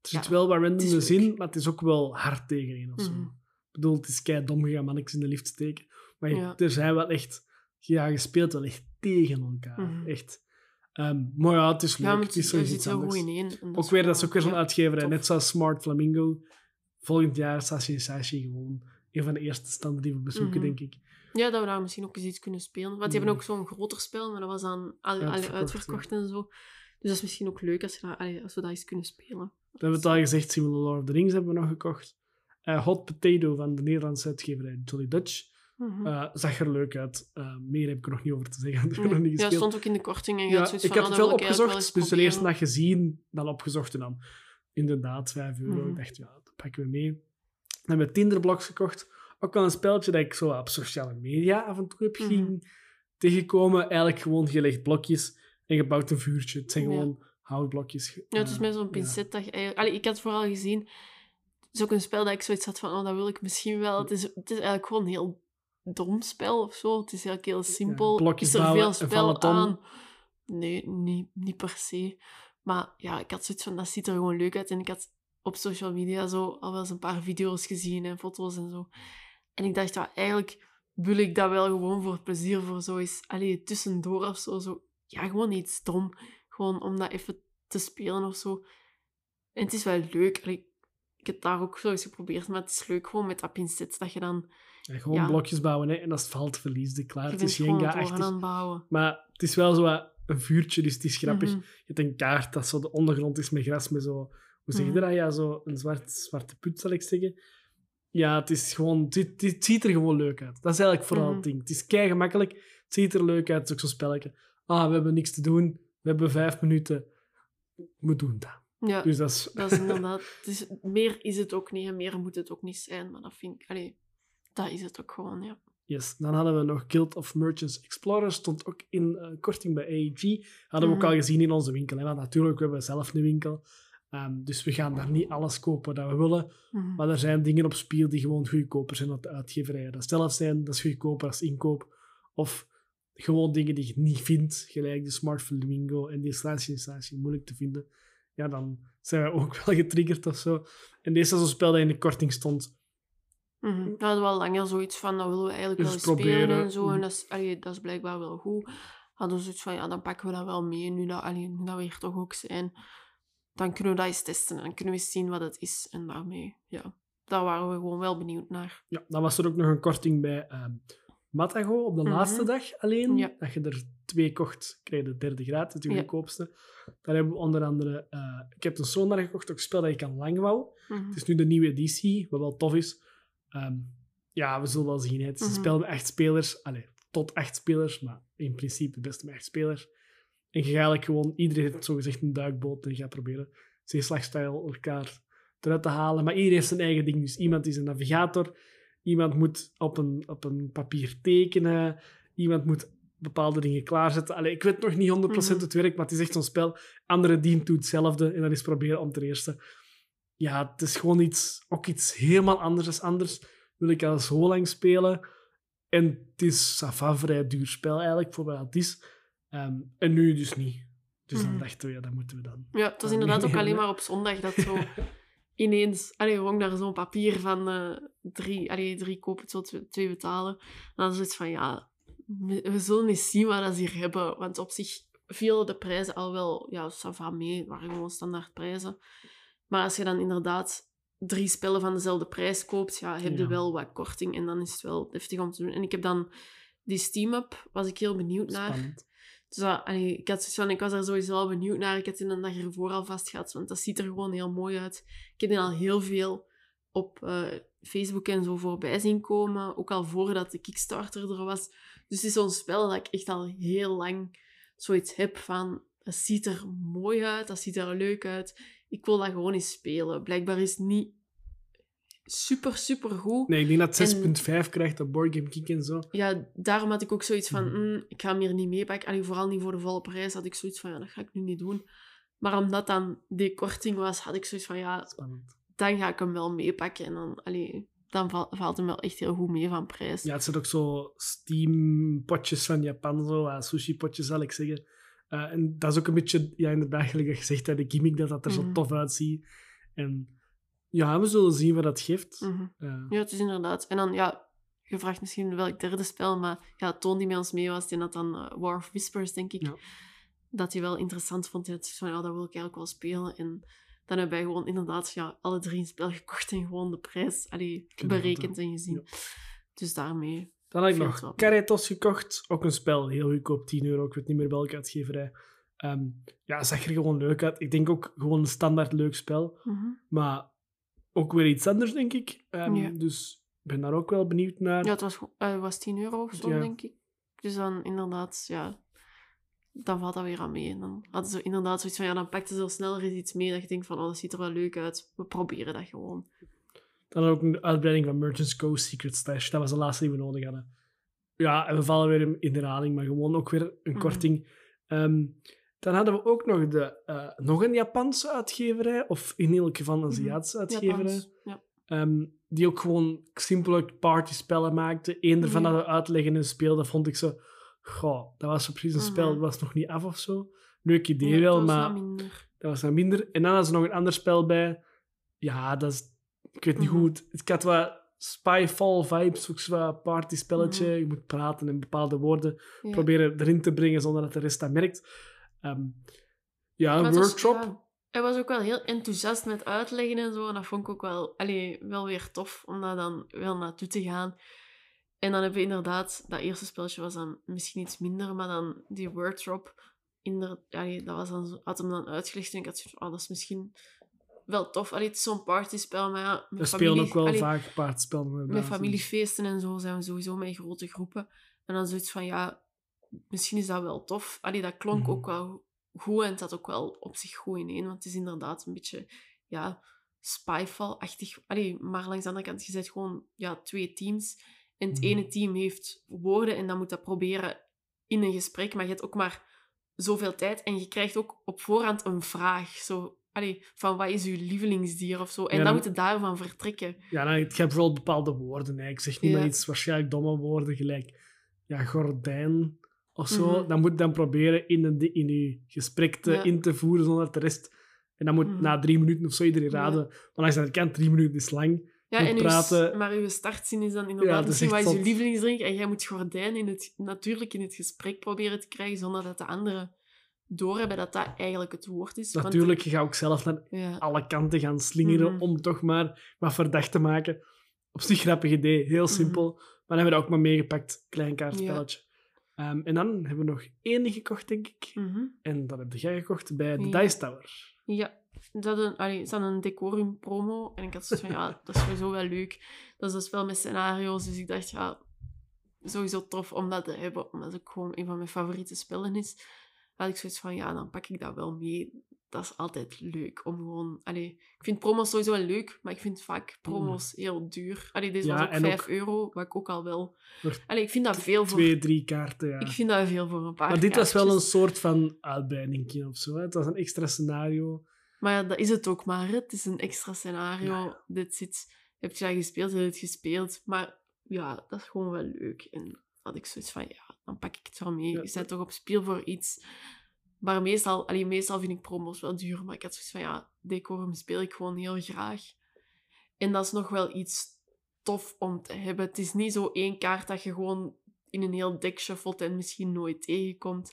Er zit ja, wel wat randomness leuk. in, maar het is ook wel hard tegenin of zo. Mhm. Ik bedoel, het is kei dom gegaan mannetjes in de lift steken. Maar Ja. er zijn wel echt... Ja, je speelt wel echt tegen elkaar. Mhm. Echt. Ehm, maar ja, het is leuk. Ja, het het, is er zit heel anders. goed dat Ook weer, dat is ook weer zo'n uitgeverij. tof. Net zoals Smart Flamingo. Volgend jaar Sashi Sashi gewoon. Een van de eerste standen die we bezoeken, Mhm. denk ik. Ja, dat we daar misschien ook eens iets kunnen spelen. Want die Mm. hebben ook zo'n groter spel, maar dat was dan al, Uitverkocht, en zo. Dus dat is misschien ook leuk als, je dat, allee, als we dat eens kunnen spelen. We hebben het al gezegd, Simon Lord of the Rings hebben we nog gekocht. Eh, Hot Potato van de Nederlandse uitgeverij Jolly Dutch. Mhm. Eh, zag er leuk uit. Eh, meer heb ik er nog niet over te zeggen. Nog niet ja, stond ook in de korting. En Ja, ik had oh, het wel opgezocht. wel Dus de eerste dag gezien, dan opgezocht en dan inderdaad 5 euro. Mhm. Ik dacht, ja, pakken we mee. Dan hebben we Tinderblocks gekocht. Ook wel een spelletje dat ik zo op sociale media af en toe heb ging tegenkomen. Eigenlijk gewoon gelegd blokjes en gebouwd een vuurtje. Het zijn Ja. gewoon houtblokjes. Ja, het is Eh, met zo'n ja. pincet dat je. Allee, ik had vooral gezien... Het is ook een spel dat ik zoiets had van, oh, dat wil ik misschien wel. Het is, het is eigenlijk gewoon een heel dom spel of zo. Het is eigenlijk heel simpel. blokjes is er bouwen veel spel aan? Nee, niet, niet per se. Maar ja, ik had zoiets van, dat ziet er gewoon leuk uit. En ik had op social media zo al wel eens een paar video's gezien en foto's en zo. En ik dacht, ja, eigenlijk wil ik dat wel gewoon voor plezier, voor zo eens, allee, tussendoor of zo, zo. Ja, gewoon iets dom. Gewoon om dat even te spelen of zo. En het is wel leuk. Allee, ik heb daar ook zo eens geprobeerd, maar het is leuk gewoon met dat pincet dat je dan... Ja, gewoon Ja. blokjes bouwen, hè. En als het valt, verlies je. Klaar, het is het bouwen. Maar het is wel zo een vuurtje, dus het is grappig. Mhm. Je hebt een kaart dat zo de ondergrond is met gras, met zo... Hoe zeg je Mhm. dat? Ja, zo een zwart, zwarte put, zal ik zeggen. Ja, het is gewoon... Het, ziet er gewoon leuk uit. Dat is eigenlijk vooral het ding. Het is kei gemakkelijk. Het ziet er leuk uit. Het is ook zo'n spelletje. Ah, we hebben niks te doen. We hebben vijf minuten. We doen dat. Ja, Dus dat is... dat is inderdaad... Meer is het ook niet en meer moet het ook niet zijn, maar dat vind ik... Allee, dat is het ook gewoon, ja. Yes. Dan hadden we nog Guild of Merchants Explorer. Stond ook in eh, korting bij AEG. Hadden we ook Mhm. al gezien in onze winkel. Hè? Want natuurlijk, we hebben zelf een winkel. Ehm, dus we gaan daar niet alles kopen dat we willen. Mhm. Maar er zijn dingen op spiel die gewoon goedkoper zijn dan de uitgeverijen. Dat zelf zijn, dat is goedkoper als inkoop. Of gewoon dingen die je niet vindt, gelijk de Smart Flamingo en die installatie moeilijk te vinden. Ja, dan zijn we ook wel getriggerd of zo. En deze was een spel dat in de korting stond. Mhm. We hadden wel langer zoiets van, dat willen we eigenlijk Dus wel eens spelen proberen. en zo. Mhm. En dat is, allee, dat is blijkbaar wel goed. Hadden we zoiets van, ja, dan pakken we dat wel mee. Nu dat, allee, nu dat we hier toch ook zijn, dan kunnen we dat eens testen. En dan kunnen we eens zien wat het is. En daarmee, ja, daar waren we gewoon wel benieuwd naar. Ja, dan was er ook nog een korting bij ehm Matago op de Mhm. laatste dag alleen. Ja. Dat je er twee kocht, krijg je de derde gratis, de Ja. goedkoopste. Daar hebben we onder andere... eh, ik heb een Sonar gekocht, ook een spel dat ik al lang wou. Mhm. Het is nu de nieuwe editie, wat wel tof is. Ehm, ja, we zullen wel zien. hè. Het is een Mhm. spel met echt spelers. Allee, tot echt spelers, maar in principe het beste met echt spelers. En je gaat eigenlijk gewoon... Iedereen heeft zogezegd een duikboot en je gaat proberen zeeslagstijl elkaar eruit te halen. Maar iedereen heeft zijn eigen ding. Dus iemand is een navigator. Iemand moet op een, op een papier tekenen. Iemand moet bepaalde dingen klaarzetten. Allee, ik weet nog niet 100% Mhm. het werk, maar het is echt zo'n spel. Andere team doet hetzelfde en dan is proberen om ten eerste ja, het is gewoon iets, ook iets helemaal anders dan anders. Wil ik al zo lang spelen. En het is va, vrij duur spel eigenlijk, voor wat het is. Ehm, en nu dus niet. Dus dan Mhm. dachten we, ja, dat moeten we dan. Ja, het was inderdaad ook alleen maar op zondag dat zo ineens... Allee, gewoon daar zo'n papier van eh, drie, allee, drie kopen, zo twee, twee betalen. En dan is het van, ja, we zullen eens zien wat ze hier hebben. Want op zich vielen de prijzen al wel, ja, ça mee. Het waren gewoon standaard prijzen. Maar als je dan inderdaad drie spellen van dezelfde prijs koopt, ja, heb je Ja. wel wat korting. En dan is het wel deftig om te doen. En ik heb dan die Steam-up, was ik heel benieuwd naar. Dus ik, had zoiets van, ik was er sowieso al benieuwd naar. Ik had die een dag ervoor al vast gehad, want dat ziet er gewoon heel mooi uit. Ik heb al heel veel op eh, Facebook en zo voorbij zien komen. Ook al voordat de Kickstarter er was. Dus het is zo'n spel dat ik echt al heel lang zoiets heb van... Dat ziet er mooi uit, dat ziet er leuk uit. Ik wil dat gewoon eens spelen. Blijkbaar is het niet super, super goed. Nee, ik denk dat En- het 6.5 krijgt op Board Game Geek en zo. Ja, daarom had ik ook zoiets van, Mhm. mm, ik ga hem hier niet meepakken. Allee, vooral niet voor de volle prijs had ik zoiets van, ja, dat ga ik nu niet doen. Maar omdat dan die korting was, had ik zoiets van, ja, Spannend. dan ga ik hem wel meepakken. En dan, allee, dan val- valt hem wel echt heel goed mee van prijs. Ja, het zijn ook zo steampotjes van Japan, zo, uh, sushi-potjes zal ik zeggen. Eh, en dat is ook een beetje, ja, inderdaad, gelijk dat je zegt, hè, de gimmick dat dat er zo Mhm. tof uitziet. En ja, we zullen zien wat dat geeft. Mhm. Ja, het is inderdaad. En dan, ja, je vraagt misschien welk derde spel, maar ja, Toon die met ons mee was, die had dan eh, War of Whispers, denk ik. Ja. Dat hij wel interessant vond. Zoiets van, ja, dat wil ik eigenlijk wel spelen. En dan hebben wij gewoon inderdaad ja, alle drie een spel gekocht en gewoon de prijs allee, berekend en gezien. Dus daarmee. Dan had ik nog. Caritas gekocht. Ook een spel, heel goedkoop, 10 euro. Ik weet niet meer welke uitgeverij. Ehm ja, zag er gewoon leuk uit. Ik denk ook gewoon een standaard leuk spel. Mhm. Maar ook weer iets anders, denk ik. Ehm, Ja. Dus ik ben daar ook wel benieuwd naar. Ja, het was, eh, was 10 euro of zo, Ja. denk ik. Dus dan inderdaad, ja, dan valt dat weer aan mee. En dan hadden ze inderdaad zoiets van, ja, dan pakten ze er sneller eens iets mee dat je denkt van, oh, dat ziet er wel leuk uit. We proberen dat gewoon. Dan ook een uitbreiding van Merchant's Cove Secret Stash. Dat was de laatste die we nodig hadden. Ja, en we vallen weer in- in de herhaling, maar gewoon ook weer een Mhm. korting. Ehm, dan hadden we ook nog, de, eh, nog een Japanse uitgeverij, of in ieder geval een Mhm. Aziatische uitgeverij. Japans, Ja. Ehm, die ook gewoon simpele partyspellen maakte. Eén ervan Ja. dat we uitleggen en speelden, vond ik zo... Goh, dat was zo precies een spel, Mhm. dat was nog niet af of zo. Leuk idee Ja, wel, dat was maar dat was dan minder. En dan hadden ze nog een ander spel bij. Ja, dat is... Ik weet niet Mhm. goed. Ik had wat Spyfall vibes, ook zo'n partyspelletje. Mhm. Je moet praten en bepaalde woorden proberen erin te brengen zonder dat de rest dat merkt. Ehm, ja, een workshop. hij was ook wel heel enthousiast met uitleggen en zo. En dat vond ik ook wel, allee, wel weer tof om daar dan wel naartoe te gaan. En dan hebben we inderdaad, dat eerste spelletje was dan misschien iets minder, maar dan die worddrop, inder, allee, dat was dan, had hem dan uitgelegd en ik had zoiets oh, dat is misschien wel tof. Allee, het is zo'n partyspel, maar ja, We spelen ook wel allee, vaak paardspellen. met inderdaad. familiefeesten en zo zijn we sowieso met grote groepen. En dan zoiets van, ja, misschien is dat wel tof. Allee, dat klonk Mhm. ook wel goed en het zat ook wel op zich goed ineen. Want het is inderdaad een beetje, ja, Spyfall-achtig. Maar langs de andere kant, je zet gewoon ja, twee teams. En het Mhm. ene team heeft woorden en dan moet dat proberen in een gesprek. Maar je hebt ook maar zoveel tijd. En je krijgt ook op voorhand een vraag. Zo, allee, van wat is uw lievelingsdier of zo. En Ja, dan dan- moet je daarvan vertrekken. Ja, nou, ik heb bijvoorbeeld bepaalde woorden. Hè. Ik zeg niet Ja. maar iets waarschijnlijk domme woorden, gelijk ja, gordijn of zo. Mhm. Dan moet je dan proberen in, een, in je gesprek te, Ja. in te voeren zonder dat de rest... En dan moet Mhm. na drie minuten of zo iedereen Ja. raden. Maar langs de andere kant, drie minuten is lang. Ja, en uw, praten. maar uw startzin is dan Ja, inderdaad dat is misschien wat is uw zot. lievelingsdrink en jij moet gordijn in het, natuurlijk in het gesprek proberen te krijgen zonder dat de anderen doorhebben dat dat eigenlijk het woord is. Want- Natuurlijk, je gaat ook zelf naar ja. alle kanten gaan slingeren Mhm. om toch maar wat verdacht te maken. Op zich grappig idee, heel simpel. Maar dan hebben we dat ook maar meegepakt, klein kaartspelletje. Ehm, en dan hebben we nog één gekocht, denk ik. Mhm. En dat heb jij gekocht bij de Ja. Dice Tower. Ja, dat een, allee, ze hadden een decorum promo en ik had zoiets van, ja, dat is sowieso wel leuk. Dat is een spel met scenario's, dus ik dacht, ja, sowieso tof om dat te hebben, omdat het gewoon een van mijn favoriete spellen is. had ik zoiets van, ja, dan pak ik dat wel mee. Dat is altijd leuk om gewoon... Allee, ik vind promos sowieso wel leuk, maar ik vind vaak promos heel duur. Allee, deze Ja, was ook en 5 ook- euro, wat ik ook al wel... Allee, ik vind dat veel voor... Twee, drie kaarten, ja. Ik vind dat veel voor een paar Maar dit was wel een soort van uitbreiding of zo. Hè. Het was een extra scenario. Maar ja, dat is het ook maar. Het is een extra scenario. Ja. Dit zit... Heb je dat gespeeld, heb je het gespeeld. Maar ja, dat is gewoon wel leuk. En had ik zoiets van, ja, dan pak ik het wel mee. Ja. Je toch op speel voor iets. Maar meestal, allee, meestal vind ik promos wel duur. Maar ik had zoiets van, ja, decorum speel ik gewoon heel graag. En dat is nog wel iets tof om te hebben. Het is niet zo één kaart dat je gewoon in een heel deck shuffelt en misschien nooit tegenkomt.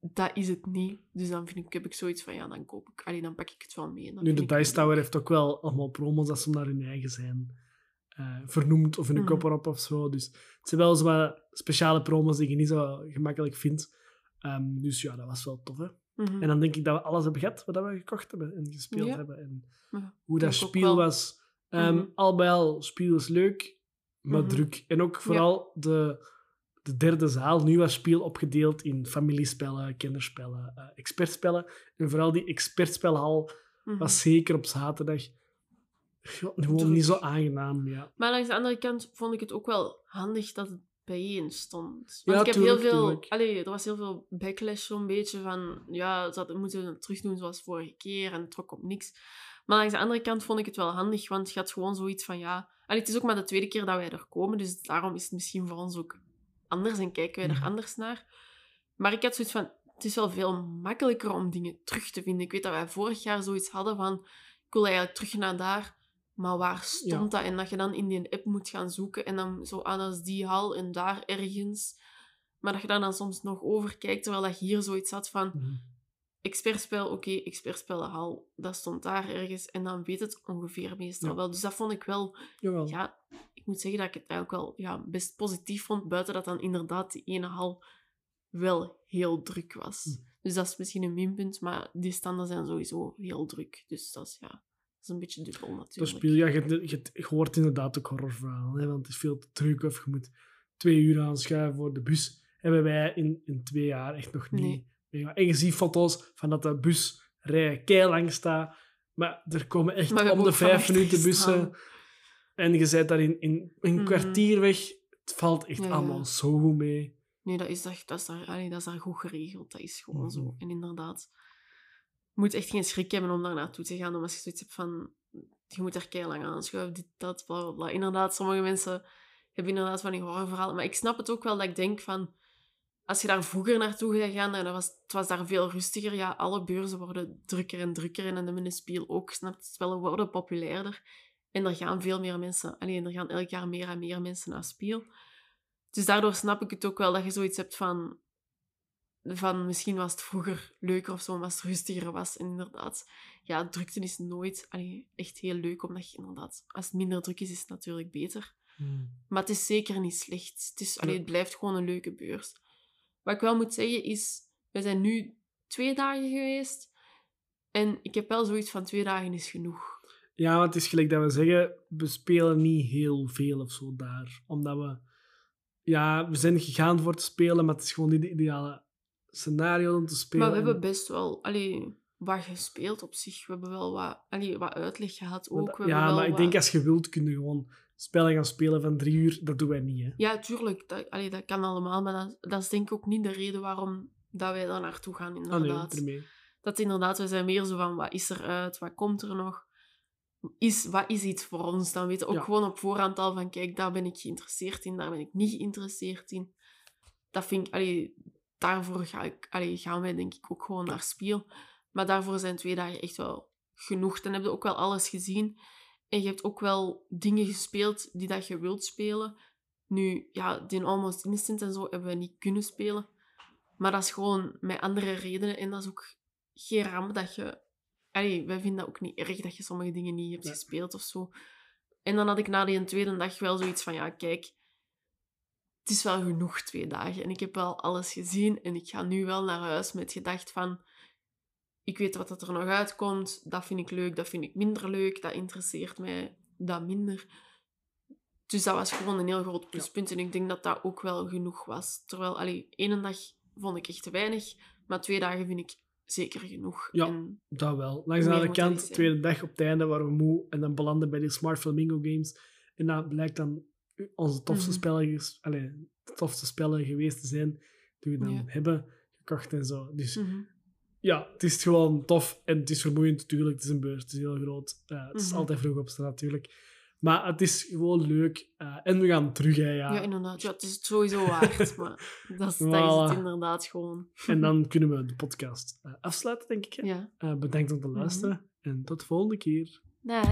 Dat is het niet. Dus dan vind ik, heb ik zoiets van, ja, dan koop ik... Allee, dan pak ik het wel mee. Nu, de Dice Tower heeft ook wel allemaal promos dat ze naar hun eigen zijn eh, vernoemd of in een kop erop of zo. Dus het zijn wel zo wat speciale promos die je niet zo gemakkelijk vindt. Ehm, dus ja, dat was wel tof, hè. Mhm. En dan denk ik dat we alles hebben gehad wat we gekocht hebben en gespeeld Ja. hebben. En Ja, hoe dat wel. was. Mhm. Al bij al, spel is leuk, maar Mhm. druk. En ook vooral de, de derde zaal. Nu was spel opgedeeld in familiespellen, kinderspellen, eh, expertspellen. En vooral die expertspelhal was zeker op zaterdag gewoon niet zo aangenaam. Ja. Maar langs de andere kant vond ik het ook wel handig dat het bijeen stond. Ja, Want ik heb tuurlijk, heel veel... Allee, er was heel veel backlash zo'n beetje van... Ja, hadden moeten het terugdoen zoals vorige keer en het trok op niks. Maar langs de andere kant vond ik het wel handig, want je had gewoon zoiets van... Ja, allee, het is ook maar de tweede keer dat wij er komen, dus daarom is het misschien voor ons ook anders en kijken wij er anders naar. Maar ik had zoiets van... Het is wel veel makkelijker om dingen terug te vinden. Ik weet dat wij vorig jaar zoiets hadden van... Ik wil eigenlijk terug naar daar... Maar waar stond dat? En dat je dan in die app moet gaan zoeken en dan zo aan als die hal en daar ergens. Maar dat je daar dan soms nog over kijkt, terwijl dat hier zoiets had van Mhm. expertspel, oké, expertspellenhal, dat stond daar ergens. En dan weet het ongeveer meestal Ja. wel. Dus dat vond ik wel, Jawel. ja, ik moet zeggen dat ik het eigenlijk wel ja, best positief vond, buiten dat dan inderdaad die ene hal wel heel druk was. Hm. Dus dat is misschien een minpunt, maar die standen zijn sowieso heel druk. Dus dat is, ja, is een beetje dubbel Dat natuurlijk. speel, ja, je, je, je hoort inderdaad ook horrorverhalen, hè, want het is veel te druk of je moet twee uur aanschuiven voor de bus. Hebben wij in, in twee jaar echt nog niet. Nee. En je ziet foto's van dat de busrij keilang staat, maar er komen echt om de vijf minuten bussen en je zit daar in, in een Mhm. kwartier weg. Het valt echt Ja, ja. allemaal zo goed mee. Nee, dat is, dat, is daar, allee, dat is daar goed geregeld. Dat is gewoon Mhm. zo. En inderdaad, moet echt geen schrik hebben om daar naartoe te gaan. Omdat je zoiets hebt van, je moet er keilang aanschuiven, dit, dat, bla, bla. Inderdaad, sommige mensen hebben inderdaad van die horrorverhalen. Maar ik snap het ook wel dat ik denk van, als je daar vroeger naartoe gaat gaan, dat was, het was daar veel rustiger. Ja, alle beurzen worden drukker en drukker. En de minnespiel ook, snap je? Spellen worden populairder. En er gaan veel meer mensen, alleen er gaan elk jaar meer en meer mensen naar Spiel. Dus daardoor snap ik het ook wel dat je zoiets hebt van... van misschien was het vroeger leuker of zo, als het rustiger was. En inderdaad, ja, drukte is nooit allee, echt heel leuk, omdat je inderdaad, als het minder druk is, is het natuurlijk beter. Hmm. Maar het is zeker niet slecht. Het, is, allee, het blijft gewoon een leuke beurs. Wat ik wel moet zeggen is, we zijn nu twee dagen geweest. En ik heb wel zoiets van twee dagen is genoeg. Ja, want het is gelijk dat we zeggen, we spelen niet heel veel of zo daar. Omdat we... Ja, we zijn gegaan voor te spelen, maar het is gewoon niet de ideale scenario om te spelen. Maar we En- hebben best wel allee, wat gespeeld op zich. We hebben wel wat, allee, wat uitleg gehad ook. We ja, wel maar ik wat- denk als je wilt, kun je gewoon spellen gaan spelen van drie uur. Dat doen wij niet, hè. Ja, tuurlijk. Dat, allee, dat kan allemaal. Maar dat, dat is denk ik ook niet de reden waarom dat wij daar naartoe gaan, Ah, nee, inderdaad. ermee. dat inderdaad, we zijn meer zo van, wat is er uit? Wat komt er nog? Is, wat is iets voor ons? Dan weten we ook Ja. gewoon op voorhand al van, kijk, daar ben ik geïnteresseerd in, daar ben ik niet geïnteresseerd in. Dat vind ik, allee, daarvoor ga ik, allee, gaan wij denk ik ook gewoon naar Spiel. Maar daarvoor zijn twee dagen echt wel genoeg. Dan heb je ook wel alles gezien. En je hebt ook wel dingen gespeeld die dat je wilt spelen. Nu, ja, die Almost Innocent en zo hebben we niet kunnen spelen. Maar dat is gewoon met andere redenen. En dat is ook geen ramp dat je... Allee, wij vinden dat ook niet erg dat je sommige dingen niet hebt gespeeld of zo. En dan had ik na die tweede dag wel zoiets van, ja, kijk, het is wel genoeg twee dagen. En ik heb wel alles gezien. En ik ga nu wel naar huis met gedacht van, ik weet wat dat er nog uitkomt. Dat vind ik leuk, dat vind ik minder leuk. Dat interesseert mij, dat minder. Dus dat was gewoon een heel groot pluspunt. En ik denk dat dat ook wel genoeg was. Terwijl, allee, ene dag vond ik echt te weinig. Maar twee dagen vind ik zeker genoeg. Ja. En, Dat wel. Langs de andere kant, tweede dag op het einde waren we moe en dan belanden bij die Smart Flamingo Games. En dat blijkt dan onze tofste, Mhm. de tofste spellen geweest te zijn die we dan Ja. hebben gekocht en zo. Dus Mhm. ja, het is gewoon tof en het is vermoeiend natuurlijk. Het is een beurs, het is heel groot. Ja, het is Mhm. altijd vroeg opstaan natuurlijk. Maar het is gewoon leuk. eh, en we gaan terug, hè, ja. Ja, inderdaad. Ja, het is het sowieso waard. maar dat is, dat is Voilà. het inderdaad gewoon. En dan kunnen we de podcast eh, afsluiten, denk ik. hè. Ja. Eh, bedankt om te luisteren en tot de volgende keer. Dag.